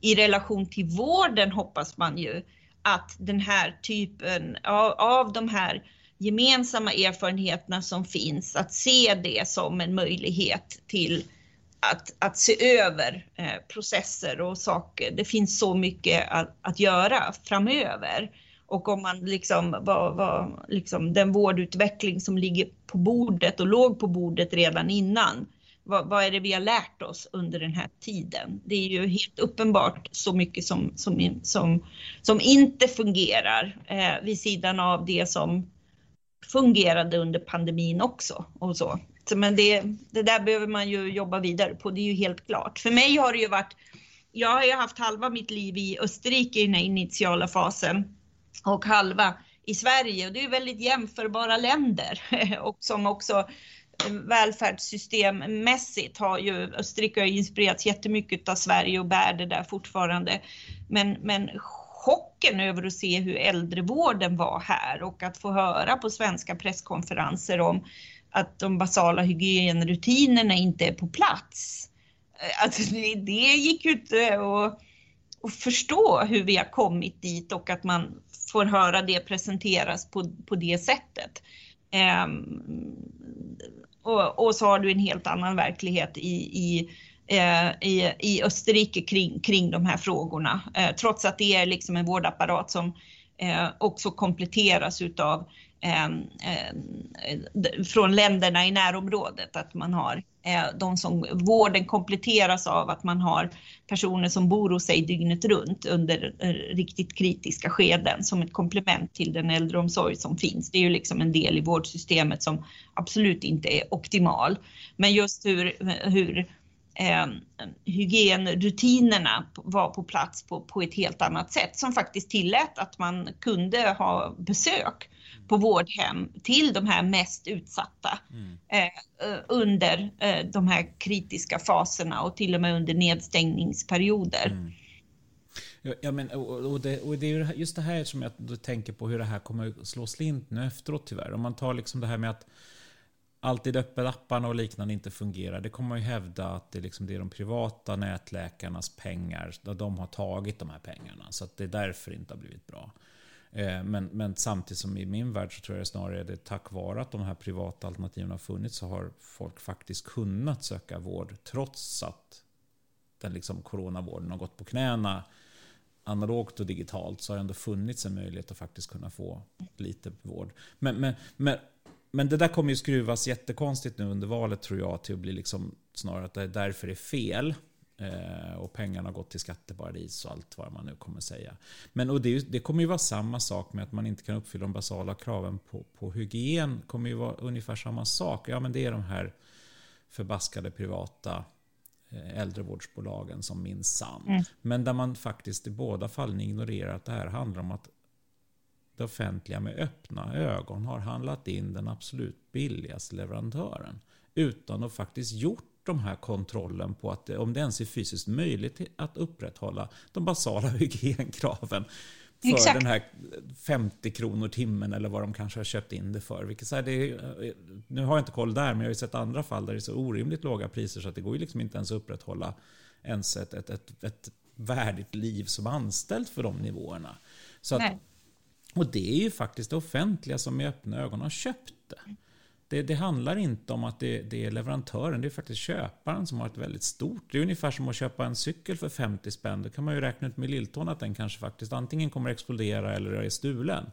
Speaker 2: I relation till vården hoppas man ju att den här typen av, av de här gemensamma erfarenheterna som finns, att se det som en möjlighet till att, att se över eh, processer och saker. Det finns så mycket att, att göra framöver. Och om man liksom, vad, vad, liksom den vårdutveckling som ligger på bordet och låg på bordet redan innan. Vad, vad, är det vi har lärt oss under den här tiden? Det är ju helt uppenbart så mycket som, som, som, som inte fungerar eh, vid sidan av det som fungerade under pandemin också och så. Men det, det där behöver man ju jobba vidare på, det är ju helt klart. För mig har det ju varit, jag har ju haft halva mitt liv i Österrike i den här initiala fasen och halva i Sverige och det är väldigt jämförbara länder och som också eh, välfärdssystemmässigt har ju Österrike har inspirerats jättemycket av Sverige och bär det där fortfarande. Men, men chocken över att se hur äldrevården var här och att få höra på svenska presskonferenser om att de basala hygienrutinerna inte är på plats. Eh, alltså det, det gick ju inte att, att förstå hur vi har kommit dit och att man får höra det presenteras på, på det sättet. Um, och, och, så har du en helt annan verklighet i, i Eh, i, i Österrike kring, kring de här frågorna. Eh, trots att det är liksom en vårdapparat som eh, också kompletteras utav ehm, ehm, från länderna i närområdet, att man har eh, de som, vården kompletteras av att man har personer som bor hos sig dygnet runt under eh, riktigt kritiska skeden som ett komplement till den äldreomsorg som finns. Det är ju liksom en del i vårdsystemet som absolut inte är optimal. Men just hur, hur eh, hygienrutinerna var på plats på, på ett helt annat sätt som faktiskt tillät att man kunde ha besök på vårdhem till de här mest utsatta mm. eh, under eh, de här kritiska faserna och till och med under nedstängningsperioder. Mm.
Speaker 1: Ja, men, och, och, det, och det är just det här som jag tänker på hur det här kommer att slå slint nu efteråt tyvärr. Om man tar liksom det här med att alltid öppet-apparna och liknande inte fungerar. Det kommer man ju hävda att det, liksom, det är de privata nätläkarnas pengar. Där de har tagit de här pengarna. Så att det är därför det inte har blivit bra. Eh, men, men samtidigt som i min värld så tror jag snarare det är tack vare att de här privata alternativen har funnits så har folk faktiskt kunnat söka vård trots att den liksom coronavården har gått på knäna analogt och digitalt så har det ändå funnits en möjlighet att faktiskt kunna få lite vård. Men, men, men men det där kommer ju skruvas jättekonstigt nu under valet tror jag till att bli liksom snarare att det är därför det är fel. Eh, och pengarna har gått till skatteparadis och allt vad man nu kommer säga. Men och det, det, kommer ju vara samma sak med att man inte kan uppfylla de basala kraven på, på hygien. kommer ju vara ungefär samma sak. Ja men det är de här förbaskade privata eh, äldrevårdsbolagen som minsann. Mm. Men där man faktiskt i båda fallen ignorerar att det här handlar om att det offentliga med öppna ögon har handlat in den absolut billigaste leverantören. Utan att faktiskt gjort de här kontrollen på att om det ens är fysiskt möjligt att upprätthålla de basala hygienkraven för Exakt. den här 50 kronor timmen eller vad de kanske har köpt in det för. Vilket så här, det är, nu har jag inte koll där, men jag har ju sett andra fall där det är så orimligt låga priser så att det går ju liksom inte ens att upprätthålla ens ett, ett, ett, ett värdigt liv som anställd för de nivåerna. Så att, och det är ju faktiskt det offentliga som med öppna ögon har köpt det. Det, det, handlar inte om att det, det, är leverantören, det är faktiskt köparen som har ett väldigt stort. Det är ungefär som att köpa en cykel för 50 spänn. Då kan man ju räkna ut med lilltån att den kanske faktiskt antingen kommer explodera eller är stulen.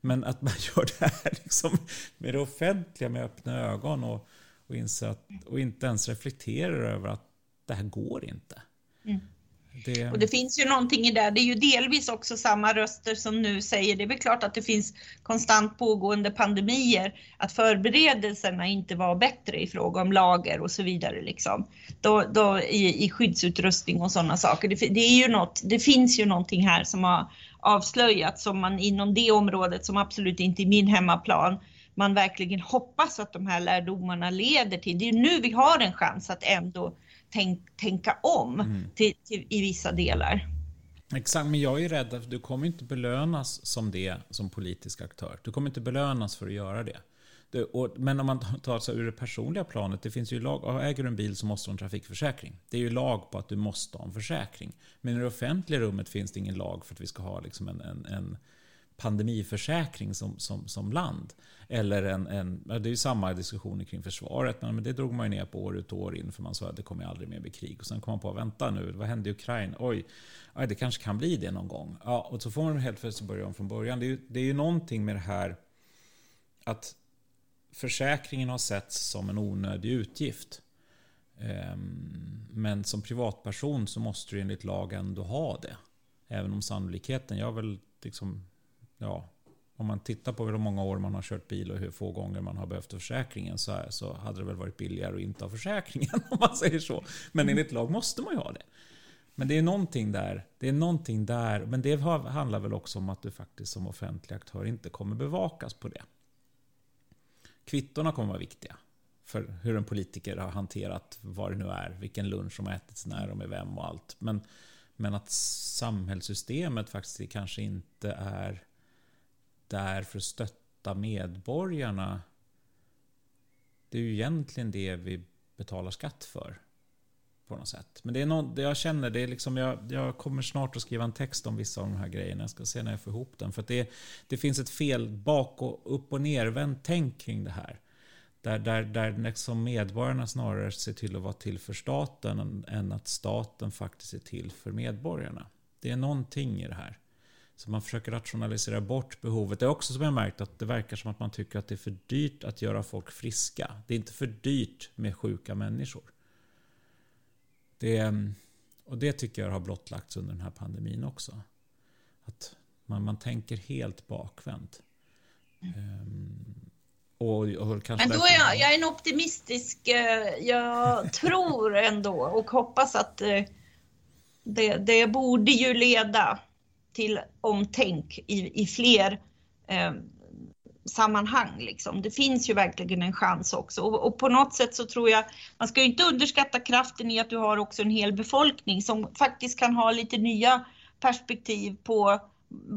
Speaker 1: Men att man gör det här liksom med det offentliga med öppna ögon och, och, att, och inte ens reflekterar över att det här går inte. Mm.
Speaker 2: Det... Och det finns ju någonting i det. Det är ju delvis också samma röster som nu säger, det är väl klart att det finns konstant pågående pandemier, att förberedelserna inte var bättre i fråga om lager och så vidare liksom. Då, då i, i skyddsutrustning och sådana saker. Det, det, är ju något, det finns ju någonting här som har avslöjats som man inom det området som absolut inte är min hemmaplan man verkligen hoppas att de här lärdomarna leder till. Det är nu vi har en chans att ändå tänk, tänka om mm. till, till, i vissa delar.
Speaker 1: Exakt, men jag är rädd att du kommer inte belönas som det som politisk aktör. Du kommer inte belönas för att göra det. det och, men om man tar sig ur det personliga planet, det finns ju lag, äger du en bil så måste du ha en trafikförsäkring. Det är ju lag på att du måste ha en försäkring. Men i det offentliga rummet finns det ingen lag för att vi ska ha liksom en, en, en pandemiförsäkring som, som, som land. Eller en, en, det är ju samma diskussioner kring försvaret, men det drog man ju ner på år ut och år in för man sa att det kommer aldrig mer bli krig. Och sen kom man på, vänta nu, vad hände i Ukraina? Oj, aj, det kanske kan bli det någon gång. Ja, och så får man helt plötsligt börja om från början. Det är, ju, det är ju någonting med det här att försäkringen har setts som en onödig utgift. Ehm, men som privatperson så måste du enligt lag ändå ha det. Även om sannolikheten, jag väl liksom ja, om man tittar på hur många år man har kört bil och hur få gånger man har behövt försäkringen så, här, så hade det väl varit billigare att inte ha försäkringen om man säger så. Men mm. enligt lag måste man ju ha det. Men det är någonting där. Det är någonting där. Men det handlar väl också om att du faktiskt som offentlig aktör inte kommer bevakas på det. Kvittorna kommer vara viktiga för hur en politiker har hanterat vad det nu är, vilken lunch som har ätits när och med vem och allt. Men, men att samhällssystemet faktiskt kanske inte är där för att stötta medborgarna. Det är ju egentligen det vi betalar skatt för. På något sätt. Men det är något, jag känner, det är liksom, jag, jag kommer snart att skriva en text om vissa av de här grejerna. Jag ska se när jag får ihop den. För det, det finns ett fel bak och upp och nervänt tänk kring det här. Där, där, där liksom medborgarna snarare ser till att vara till för staten än att staten faktiskt är till för medborgarna. Det är någonting i det här. Så man försöker rationalisera bort behovet. Det är också som jag märkt att det verkar som att man tycker att det är för dyrt att göra folk friska. Det är inte för dyrt med sjuka människor. Det, och det tycker jag har blottlagts under den här pandemin också. Att man, man tänker helt bakvänt. Um,
Speaker 2: och, och kanske Men då är jag, jag är en optimistisk, eh, jag tror ändå och hoppas att eh, det, det borde ju leda till omtänk i, i fler eh, sammanhang. Liksom. Det finns ju verkligen en chans också och, och, på något sätt så tror jag, man ska ju inte underskatta kraften i att du har också en hel befolkning som faktiskt kan ha lite nya perspektiv på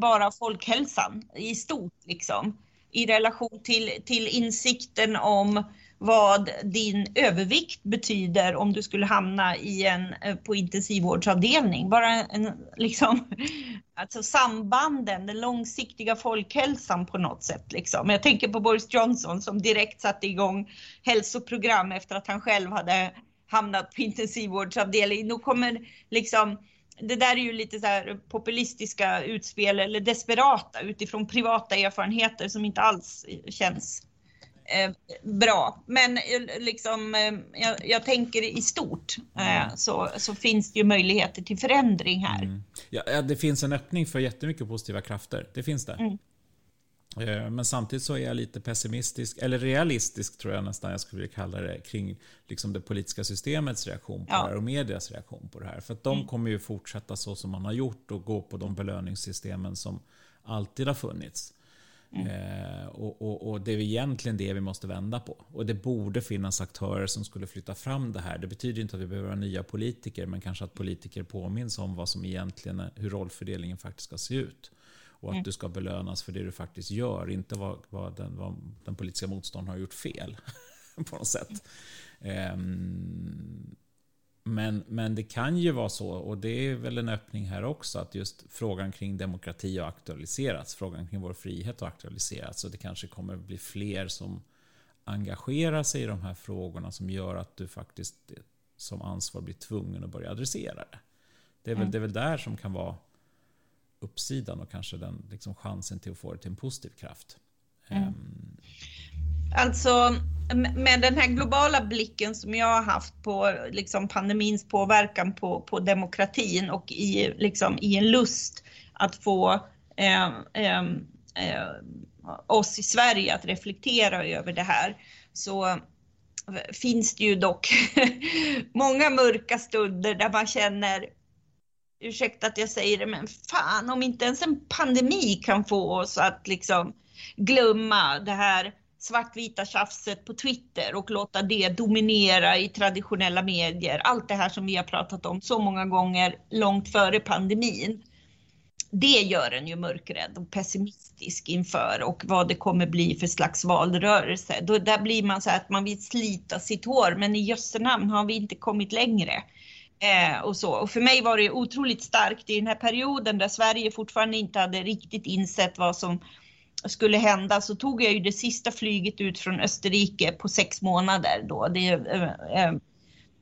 Speaker 2: bara folkhälsan i stort liksom. I relation till, till insikten om vad din övervikt betyder om du skulle hamna i en, eh, på intensivvårdsavdelning. Bara en, liksom, alltså sambanden, den långsiktiga folkhälsan på något sätt. Liksom. Jag tänker på Boris Johnson som direkt satte igång hälsoprogram efter att han själv hade hamnat på intensivvårdsavdelning. Nu kommer liksom det där är ju lite så här populistiska utspel eller desperata utifrån privata erfarenheter som inte alls känns eh, bra. Men eh, liksom, eh, jag, jag, tänker i stort eh, så, så finns det ju möjligheter till förändring här. Mm.
Speaker 1: Ja, det finns en öppning för jättemycket positiva krafter. Det finns det. Mm. Eh, men samtidigt så är jag lite pessimistisk, eller realistisk tror jag nästan jag skulle kalla det, kring liksom det politiska systemets reaktion på ja. det här och medias reaktion på det här. För att de mm. kommer ju fortsätta så som man har gjort och gå på de belöningssystemen som alltid har funnits. Mm. Eh, och, och, och, det är egentligen det vi måste vända på. Och det borde finnas aktörer som skulle flytta fram det här. Det betyder inte att vi behöver ha nya politiker, men kanske att politiker påminns om vad som egentligen är, hur rollfördelningen faktiskt ska se ut. Och att mm. du ska belönas för det du faktiskt gör, inte vad, vad, den, vad den politiska motståndaren har gjort fel. på något sätt. Um, men, men det kan ju vara så, och det är väl en öppning här också, att just frågan kring demokrati har aktualiserats. Frågan kring vår frihet har aktualiserats. Och det kanske kommer bli fler som engagerar sig i de här frågorna som gör att du faktiskt som ansvar blir tvungen att börja adressera det. Det är väl, mm. det är väl där som kan vara uppsidan och kanske den liksom chansen till att få det till en positiv kraft. Mm. Um,
Speaker 2: Alltså med den här globala blicken som jag har haft på liksom, pandemins påverkan på, på demokratin och i, liksom, i en lust att få eh, eh, eh oss i Sverige att reflektera över det här så eh, finns det ju dock många mörka stunder där man känner ursäkta att jag säger det, men fan om inte ens en pandemi kan få oss att liksom glömma det här svartvita tjafset på Twitter och låta det dominera i traditionella medier. Allt det här som vi har pratat om så många gånger långt före pandemin. Det gör en ju mörkrädd och pessimistisk inför och vad det kommer bli för slags valrörelse. Då, där blir man så att man vill slita sitt hår, men i jösse namn har vi inte kommit längre. Eh, och, så. och för mig var det otroligt starkt i den här perioden där Sverige fortfarande inte hade riktigt insett vad som skulle hända så tog jag ju det sista flyget ut från Österrike på sex månader då. Det, eh eh,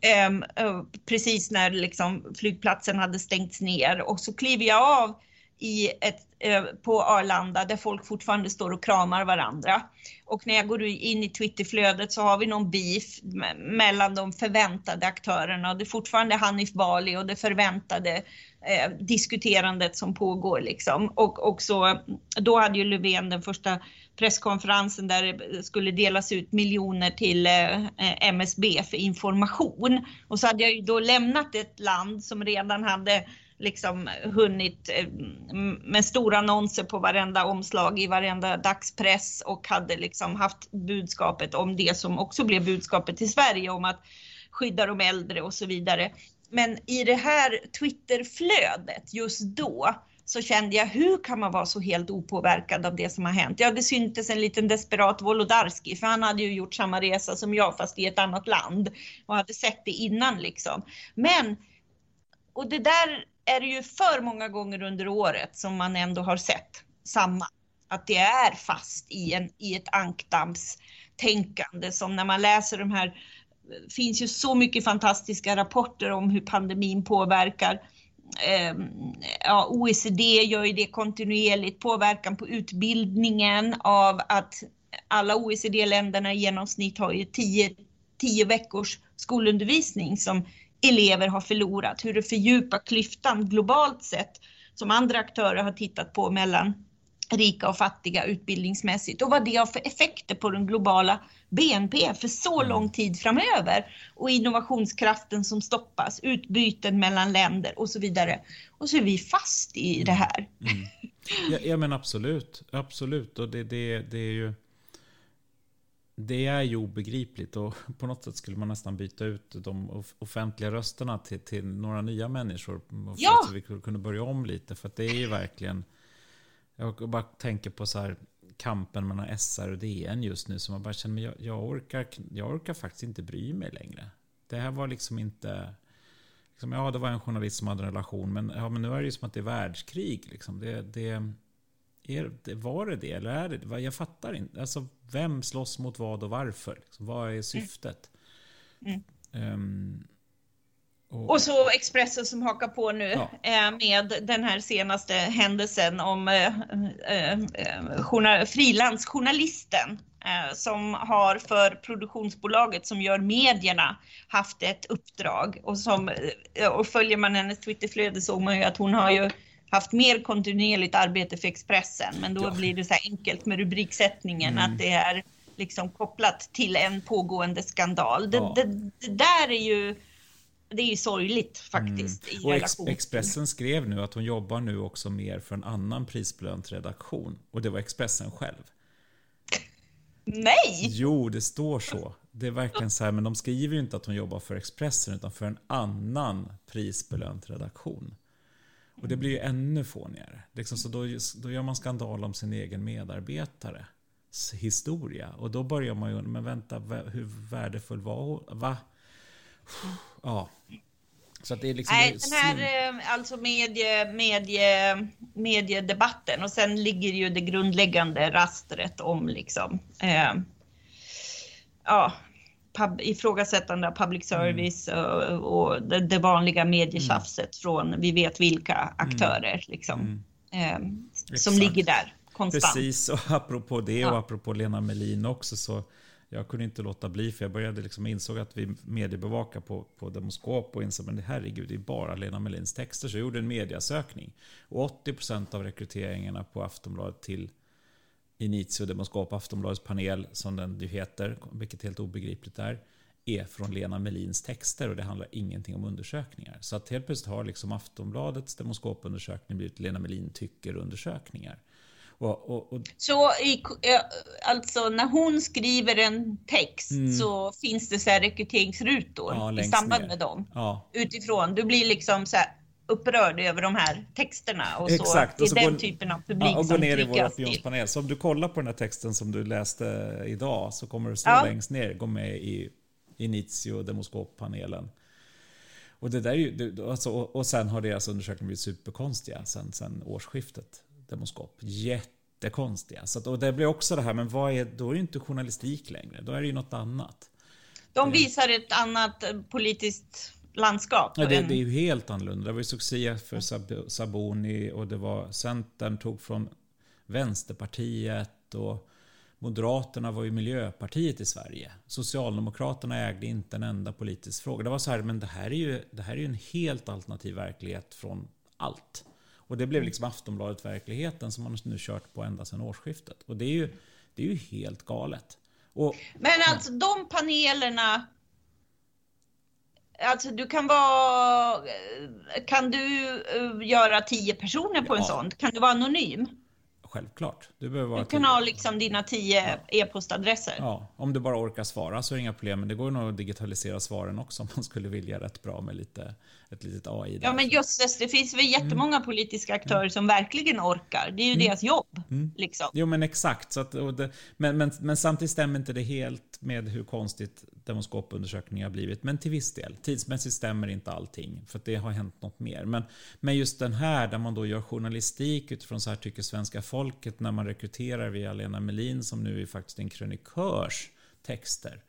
Speaker 2: eh, eh, precis när liksom flygplatsen hade stängts ner och så kliver jag av i ett, eh, på Arlanda där folk fortfarande står och kramar varandra. Och när jag går in i Twitterflödet så har vi någon beef mellan de förväntade aktörerna. Det är fortfarande Hanif Bali och det förväntade eh, diskuterandet som pågår liksom. Och, och så, då hade ju Löfven den första presskonferensen där det skulle delas ut miljoner till eh, MSB för information. Och så hade jag ju då lämnat ett land som redan hade liksom eh, hunnit eh, med stora annonser på varenda omslag i varenda dagspress och hade liksom haft budskapet om det som också blev budskapet till Sverige om att skydda de äldre och så vidare. Men i det här Twitterflödet just då så kände jag, hur kan man vara så helt opåverkad av det som har hänt? Ja, det syntes en liten desperat Wolodarski, för han hade ju gjort samma resa som jag, fast i ett annat land och hade sett det innan liksom. Men, och det där är det ju för många gånger under året som man ändå har sett samma, att det är fast i, en, i ett ankdammstänkande. Som när man läser de här finns ju så mycket fantastiska rapporter om hur pandemin påverkar. Ehm, ja, OECD gör ju det kontinuerligt, påverkan på utbildningen av att alla OECD-länderna i genomsnitt har ju 10 veckors skolundervisning som elever har förlorat, hur det fördjupar klyftan globalt sett som andra aktörer har tittat på mellan rika och fattiga utbildningsmässigt och vad det har för effekter på den globala BNP för så mm. lång tid framöver och innovationskraften som stoppas, utbyten mellan länder och så vidare. Och så är vi fast i det här. Mm.
Speaker 1: Ja, ja, men absolut, absolut och det, det, det är ju det är ju obegripligt och på något sätt skulle man nästan byta ut de offentliga rösterna till, till några nya människor. Ja. Så vi kunde börja om lite för att det är ju verkligen jag bara tänker på så här kampen mellan SR och DN just nu som jag bara känner, jag, jag, orkar, jag orkar faktiskt inte bry mig längre. Det här var liksom inte... Liksom, ja, det var en journalist som hade en relation, men, ja, men nu är det ju som att det är världskrig. Liksom. Det, det, är, det, var det det, eller är det Jag fattar inte. Alltså, vem slåss mot vad och varför? Liksom, vad är syftet? Mm. Mm. Um,
Speaker 2: och, och så Expressen som hakar på nu ja. Eh, med den här senaste händelsen om eh, eh, frilansjournalisten eh, som har för produktionsbolaget som gör medierna haft ett uppdrag och som och följer man hennes Twitterflöde såg man ju att hon har ju haft mer kontinuerligt arbete för Expressen, men då ja. blir det så här enkelt med rubriksättningen mm. att det är liksom kopplat till en pågående skandal. Det, ja. det, det där är ju det är ju sorgligt faktiskt. Mm.
Speaker 1: och Ex Expressen skrev nu att hon jobbar nu också mer för en annan prisbelönt redaktion. Och det var Expressen själv.
Speaker 2: Nej!
Speaker 1: Jo, det står så. Det är verkligen så här, men de skriver ju inte att hon jobbar för Expressen utan för en annan prisbelönt redaktion. Och det blir ju ännu fånigare. Liksom, så då, då gör man skandal om sin egen medarbetares historia. Och då börjar man ju, men vänta, hur värdefull var hon? Va? Ja.
Speaker 2: Så att det är liksom Nej, den här eh, alltså medie, medie, mediedebatten och sen ligger ju det grundläggande rastret om liksom eh, ja, pub, ifrågasättande av public mm. service mm. och, och det, det, vanliga medietjafset mm. från vi vet vilka mm. aktörer liksom, eh, som ligger där konstant.
Speaker 1: Precis, och apropå det och apropå Lena Melin också så jag kunde inte låta bli för jag började liksom insåg att vi mediebevakar på, på Demoskop och insåg men herregud, det är bara Lena Melins texter. Så jag gjorde en mediasökning. Och 80% av rekryteringarna på Aftonbladet till Initio Demoskop, Aftonbladets panel som den ju heter, vilket helt obegripligt är, är från Lena Melins texter och det handlar ingenting om undersökningar. Så att helt plötsligt har liksom Aftonbladets Demoskopundersökning blivit Lena Melin tycker undersökningar.
Speaker 2: Och, och, och... Så i, alltså när hon skriver en text mm. så finns det så här rekryteringsrutor ja, i samband ner. med dem. Ja. Utifrån, du blir liksom så här upprörd över de här texterna och Exakt. så. Det är den går, typen av publik ja, och
Speaker 1: som går ner i vår opinionspanel. Så om du kollar på den här texten som du läste idag så kommer det stå ja. längst ner, gå med i Initio Demoskop-panelen. Och, det där är ju, alltså, och sen har deras undersökningar blivit superkonstiga sen, sen årsskiftet demoskop. Jättekonstiga. Så att, och det blir också det här, men vad är, då är det inte journalistik längre. Då är det ju något annat.
Speaker 2: De visar ett annat politiskt landskap.
Speaker 1: Ja, det, det, är ju helt annorlunda. Det var ju succé för Saboni och det var Centern tog från Vänsterpartiet och Moderaterna var ju Miljöpartiet i Sverige. Socialdemokraterna ägde inte en enda politisk fråga. Det var så här, men det här är ju, det här är ju en helt alternativ verklighet från allt. Och det blev liksom Aftonbladet-verkligheten som man nu kört på ända sedan årsskiftet. Och det är ju, det är ju helt galet. Och,
Speaker 2: Men alltså de panelerna Alltså du kan vara, kan du eh, göra tio personer på en sån? Kan du vara anonym?
Speaker 1: Självklart. Du, behöver
Speaker 2: vara du kan ha liksom dina tio e-postadresser.
Speaker 1: Ja, om du bara orkar svara så är det inga problem. Men det går nog att digitalisera svaren också om man skulle vilja rätt bra med lite, ett litet AI.
Speaker 2: Där. Ja, men just det, det finns väl jättemånga mm. politiska aktörer mm. som verkligen orkar. Det är ju mm. deras jobb. Mm. Liksom.
Speaker 1: Jo, men exakt. Så att, det, men, men, men samtidigt stämmer inte det helt med hur konstigt demoskopundersökningar har blivit. Men till viss del. Tidsmässigt stämmer inte allting. För det har hänt något mer. Men, men just den här där man då gör journalistik utifrån så här tycker svenska folket när man rekryterar via Lena Melin som nu är faktiskt en krönikörs texter.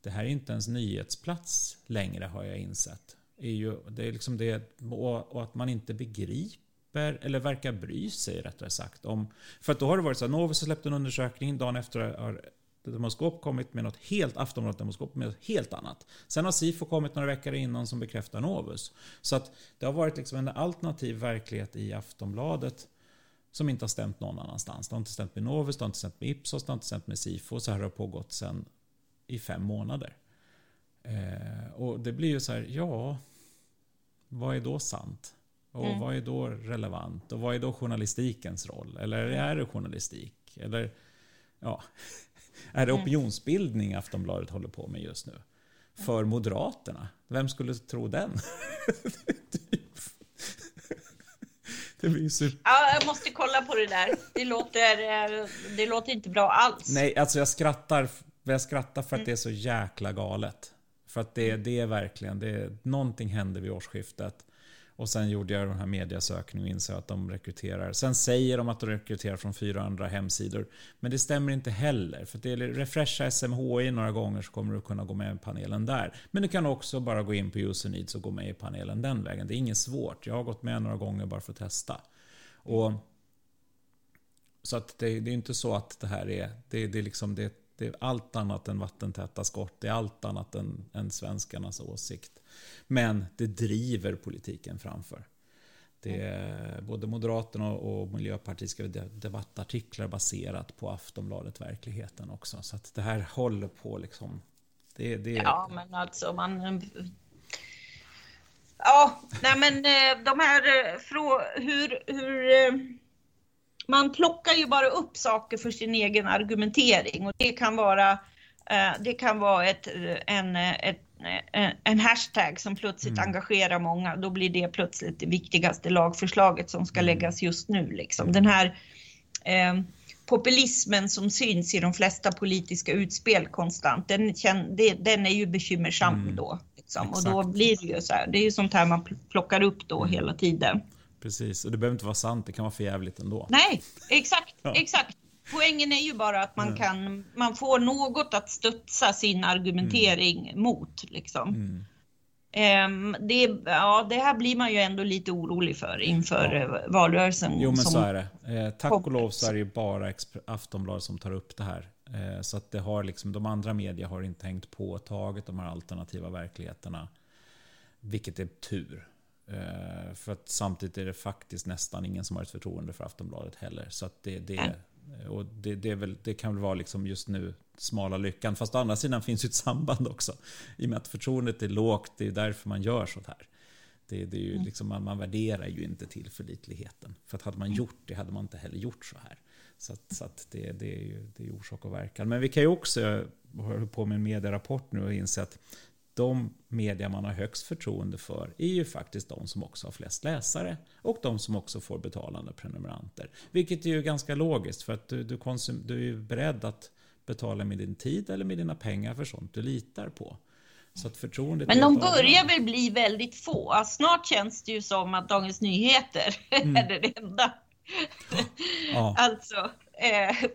Speaker 1: Det här är inte ens nyhetsplats längre har jag insett. Är ju, det är liksom det, och, att man inte begriper eller verkar bry sig rättare sagt. Om, för att då har det varit så att Novus har släppt en undersökning, dagen efter har Demoskop kommit med något helt, Aftonbladet Demoskop med något helt annat. Sen har Sifo kommit några veckor innan som bekräftar Novus. Så att det har varit liksom en alternativ verklighet i Aftonbladet som inte har stämt någon annanstans. Det har inte stämt med Novus, det har inte stämt med Ipsos, det har inte stämt med Sifo. Så här har det pågått sen i fem månader. Eh, och det blir ju så här, ja, vad är då sant? Och mm. vad är då relevant? Och vad är då journalistikens roll? Eller är det journalistik? Eller, ja, är det mm. opinionsbildning Aftonbladet håller på med just nu? För Moderaterna? Vem skulle tro den?
Speaker 2: det blir super... Ja, jag måste kolla på det där. Det låter, eh, det låter inte bra alls.
Speaker 1: Nej, alltså jag skrattar, jag skrattar för att mm. det är så jäkla galet. För att det, det är verkligen, det någonting hände vid årsskiftet. Och sen gjorde jag den här mediasökningen och insåg att de rekryterar. Sen säger de att de rekryterar från fyra andra hemsidor. Men det stämmer inte heller. För det är refresha SMHI några gånger så kommer du kunna gå med i panelen där. Men du kan också bara gå in på User Needs och gå med i panelen den vägen. Det är inget svårt. Jag har gått med några gånger bara för att testa. Och, så att det, det är inte så att det här är, det, det är liksom det, det är allt annat än vattentäta skott. Det är allt annat än, än svenskarnas åsikt. Men det driver politiken framför. Det är både Moderaterna och Miljöpartiet skriver debattartiklar baserat på Aftonbladet Verkligheten också. Så att det här håller på liksom. Det, det...
Speaker 2: Ja, men alltså man... Ja, nej men eh, de här eh, hur, hur eh, man plockar ju bara upp saker för sin egen argumentering och det kan vara det kan vara ett, en, ett en hashtag som plötsligt mm. engagerar många, då blir det plötsligt det viktigaste lagförslaget som ska mm. läggas just nu. Liksom. Den här eh, populismen som syns i de flesta politiska utspel konstant, den, den är ju bekymmersam mm. då. Liksom. Och då blir det ju så här, det är ju sånt här man plockar upp då mm. hela tiden.
Speaker 1: Precis, och det behöver inte vara sant, det kan vara för jävligt ändå.
Speaker 2: Nej, exakt, ja. exakt. Poängen är ju bara att man kan, man får något att studsa sin argumentering mm. mot liksom. Mm. Um, det, ja, det här blir man ju ändå lite orolig för inför ja. Eh, valrörelsen.
Speaker 1: Jo, men så är det. Eh, tack och lov så är det ju bara Aftonbladet som tar upp det här. Eh, så att det har liksom, de andra media har inte hängt på taget de här alternativa verkligheterna. Vilket är tur. Eh, för att samtidigt är det faktiskt nästan ingen som har ett förtroende för Aftonbladet heller. Så att det, det, och det, det, väl, det, kan väl vara liksom just nu smala lyckan. Fast å andra sidan finns ju ett samband också. I och med att förtroendet är lågt, det är därför man gör sånt här. Det, det är ju mm. liksom, man, man värderar ju inte tillförlitligheten. För att hade man gjort det hade man inte heller gjort så här. Så, att, så att det, det, är ju det är orsak och verkan. Men vi kan ju också, jag håller på med en medierapport nu och inse att de media man har högst förtroende för är ju faktiskt de som också har flest läsare och de som också får betalande prenumeranter. Vilket är ju ganska logiskt för att du, du, konsum, du är ju beredd att betala med din tid eller med dina pengar för sånt du litar på. Så att förtroendet
Speaker 2: Men de börjar väl bli väldigt få. Snart känns det ju som att Dagens Nyheter mm. är det enda. Ja. alltså, eh,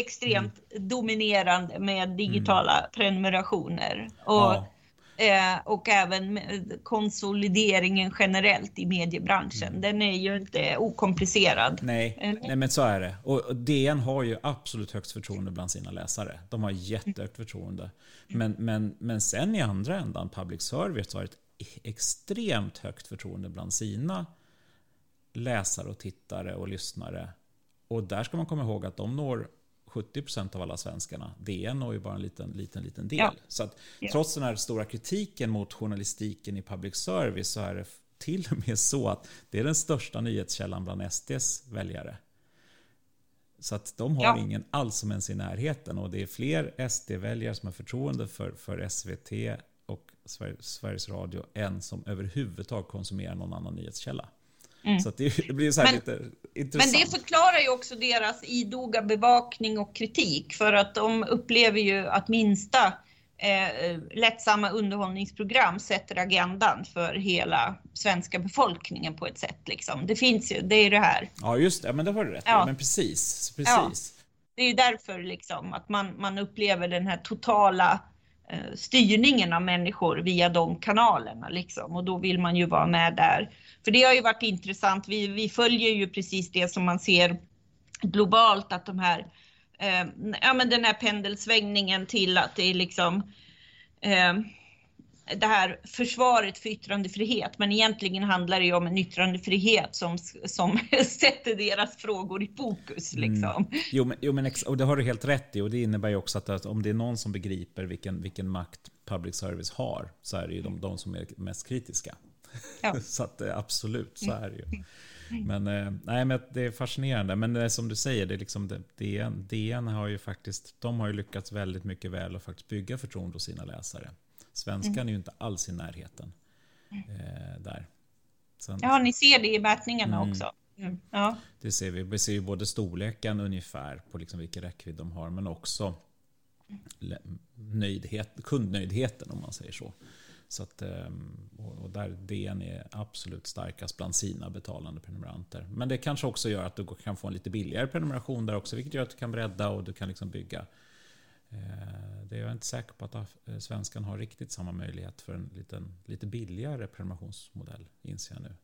Speaker 2: extremt mm. dominerande med digitala mm. prenumerationer. Och, ja. eh, och även konsolideringen generellt i mediebranschen. Mm. Den är ju inte okomplicerad.
Speaker 1: Nej, nej, men så är det. Och DN har ju absolut högst förtroende bland sina läsare. De har jättehögt förtroende. Men, men, men sen i andra ändan, public service har ett extremt högt förtroende bland sina läsare och tittare och lyssnare. Och där ska man komma ihåg att de når 70% av alla svenskarna. DN når ju bara en liten, liten, liten del. Ja. Så att trots den här stora kritiken mot journalistiken i public service så är det till och med så att det är den största nyhetskällan bland SDs väljare. Så att de har ja. ingen alls som ens i närheten och det är fler SD-väljare som har förtroende för, för SVT och Sveriges Radio än som överhuvudtaget konsumerar någon annan nyhetskälla. Mm. Så det, blir så
Speaker 2: men,
Speaker 1: lite intressant.
Speaker 2: Men det förklarar ju också deras idoga bevakning och kritik för att de upplever ju att minsta eh, lättsamma underhållningsprogram sätter agendan för hela svenska befolkningen på ett sätt. Liksom. Det finns ju, det är det här.
Speaker 1: Ja, just det. Men det har du rätt ja. Men precis. precis. Ja.
Speaker 2: Det är ju därför liksom, att man, man upplever den här totala eh, styrningen av människor via de kanalerna. Liksom. Och då vill man ju vara med där. För det har ju varit intressant. Vi, vi följer ju precis det som man ser globalt att de här, eh, ja men den här pendelsvängningen till att det är liksom eh, det här försvaret för yttrandefrihet, men egentligen handlar det ju om en yttrandefrihet som, som sätter deras frågor i fokus. Mm. Liksom.
Speaker 1: Mm. Jo, men, jo, men och det har du helt rätt i och det innebär ju också att, att om det är någon som begriper vilken, vilken makt public service har så är det ju de, de som är mest kritiska. Ja. så att eh, absolut, så är det ju. Men, eh, nej, men det är fascinerande. Men det är som du säger, det är liksom DN, DN har ju faktiskt, de har ju lyckats väldigt mycket väl att faktiskt bygga förtroende hos sina läsare. Svenskan mm. är ju inte alls i närheten eh, där.
Speaker 2: Sen, ja, ni ser det i mätningarna mm. också. Mm. Ja.
Speaker 1: Det ser vi. Vi ser ju både storleken ungefär på liksom vilken räckvidd de har, men också nöjdhet, kundnöjdheten om man säger så. Så att, ehm, och där DN är absolut starkast bland sina betalande prenumeranter. Men det kanske också gör att du kan få en lite billigare prenumeration där också, vilket gör att du kan bredda och du kan liksom bygga. Eh, det är jag inte säker på att eh, svenskan har riktigt samma möjlighet för en liten, lite billigare prenumerationsmodell, inser jag nu.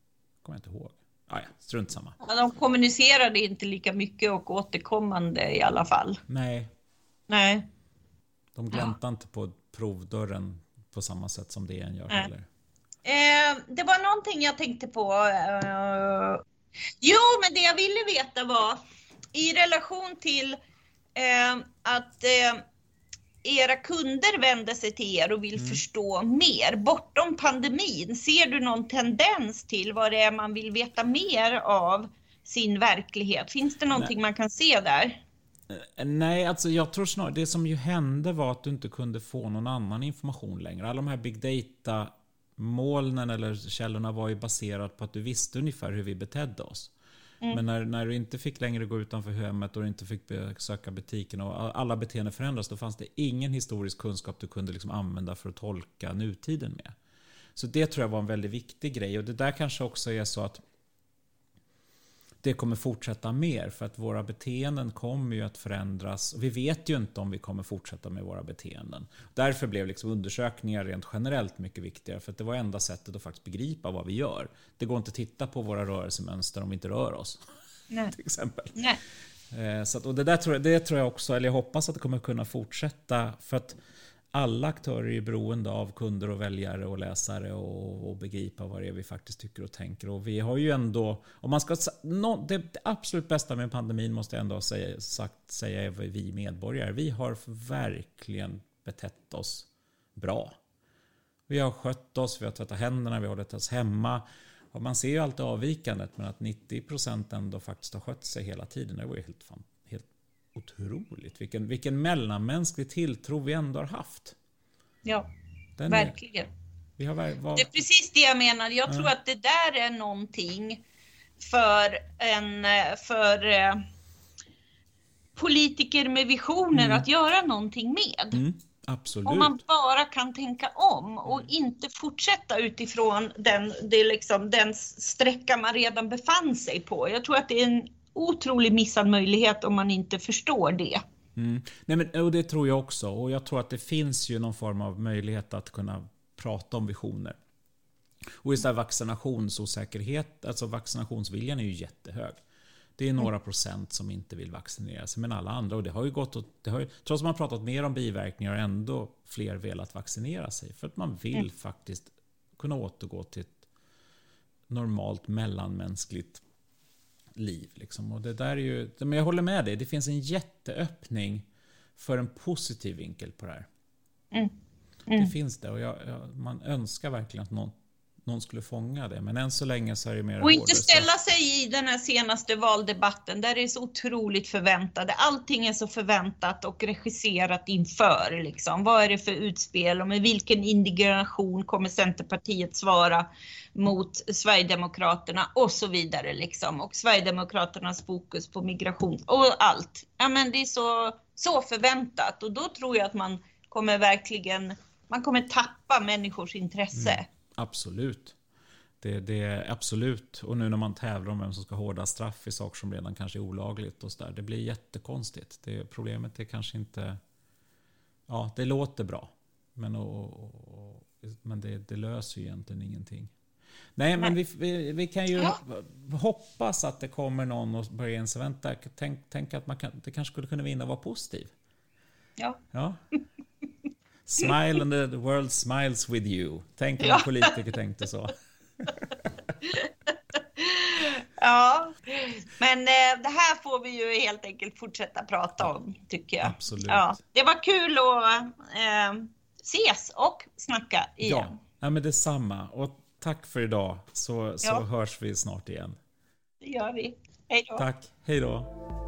Speaker 1: kommer jag inte ihåg. Ah, ja, strunt samma.
Speaker 2: Ja, de kommunicerade inte lika mycket och återkommande i alla fall.
Speaker 1: Nej.
Speaker 2: Nej.
Speaker 1: De gläntar ja. inte på provdörren på samma sätt som DN gör Nej. heller.
Speaker 2: Eh, det var någonting jag tänkte på. Eh, jo, men det jag ville veta var i relation till eh, att eh, era kunder vänder sig till er och vill mm. förstå mer bortom pandemin. Ser du någon tendens till vad det är man vill veta mer av sin verklighet? Finns det någonting Nej. man kan se där?
Speaker 1: Eh, nej, alltså jag tror snarare det som ju hände var att du inte kunde få någon annan information längre. Alla de här big data molnen eller källorna var ju baserat på att du visste ungefär hur vi betedde oss. Mm. Men när, när du inte fick längre gå utanför hemmet och du inte fick besöka butiken och alla beteenden förändras, då fanns det ingen historisk kunskap du kunde liksom använda för att tolka nutiden med. Så det tror jag var en väldigt viktig grej och det där kanske också är så att det kommer fortsätta mer för att våra beteenden kommer ju att förändras. Och vi vet ju inte om vi kommer fortsätta med våra beteenden. Därför blev liksom undersökningar rent generellt mycket viktigare för att det var enda sättet att faktiskt begripa vad vi gör. Det går inte att titta på våra rörelsemönster om vi inte rör oss. Nej. Till exempel. Nej. Eh, så att, och det där tror jag, det tror jag också, eller jag hoppas att det kommer kunna fortsätta. För att alla aktörer är ju beroende av kunder och väljare och läsare och, och, begripa vad det är vi faktiskt tycker och tänker. Och vi har ju ändå, om man ska, no, det, det, absolut bästa med pandemin måste jag ändå säga, sagt, säga är vi medborgare. Vi har verkligen betett oss bra. Vi har skött oss, vi har tvättat händerna, vi har hållit oss hemma. Och man ser ju alltid avvikandet, men att 90% ändå faktiskt har skött sig hela tiden, det var ju helt fantastiskt otroligt. Vilken, vilken mellanmänsklig tilltro vi ändå har haft.
Speaker 2: Ja, Den verkligen. Är,
Speaker 1: har, var...
Speaker 2: Det är precis det jag menar. Jag ja. tror att det där är någonting för en för eh, politiker med visioner mm. att göra någonting med. Mm,
Speaker 1: absolut.
Speaker 2: Om man bara kan tänka om och mm. inte fortsätta utifrån den, det liksom, den sträcka man redan befann sig på. Jag tror att det är en otrolig missad möjlighet om man inte förstår det.
Speaker 1: Mm. Nej, men, och det tror jag också. Och jag tror att det finns ju någon form av möjlighet att kunna prata om visioner. Och just där vaccinationsosäkerhet, alltså vaccinationsviljan är ju jättehög. Det är några procent som inte vill vaccinera sig, men alla andra. Och det har ju gått och, det har ju, trots att man pratat mer om biverkningar har ändå fler velat vaccinera sig. För att man vill mm. faktiskt kunna återgå till ett normalt mellanmänskligt liv. Liksom. Och det där är ju, men jag håller med dig, det finns en jätteöppning för en positiv vinkel på det här. Mm. Mm. Det finns det och jag, jag, man önskar verkligen att någon, någon skulle fånga det. Men än så länge så är det mer
Speaker 2: Och inte ställa sig i den här senaste valdebatten där det är så otroligt förväntade. Allting är så förväntat och regisserat inför. Liksom. Vad är det för utspel och med vilken indignation kommer Centerpartiet svara mot Sverigedemokraterna och så vidare. Liksom. Och Sverigedemokraternas fokus på migration och allt. Ja, men det är så, så förväntat och då tror jag att man kommer verkligen man kommer tappa människors intresse. Mm.
Speaker 1: Absolut. Det, det, är absolut. Och nu när man tävlar om vem som ska hårda straff i saker som redan kanske är olagligt och så där. Det blir jättekonstigt. Det, problemet är kanske inte... Ja, det låter bra. Men, och, och, men det, det, löser ju egentligen ingenting. Nej, men vi, vi, vi kan ju ja. hoppas att det kommer någon och börjar inse, vänta, tänk, tänk att man kan, det kanske skulle kunna vinna och vara positiv.
Speaker 2: Ja.
Speaker 1: ja. Smile and the world smiles with you. Tänk om ja. politiker tänkte så.
Speaker 2: ja, men eh, det här får vi ju helt enkelt fortsätta prata om, tycker jag.
Speaker 1: Absolut. Ja,
Speaker 2: det var kul att eh, ses och snacka igen.
Speaker 1: Ja, ja men detsamma. Och tack för idag, så, så ja. hörs vi snart igen.
Speaker 2: Det gör vi. Hej då.
Speaker 1: Tack, hej då.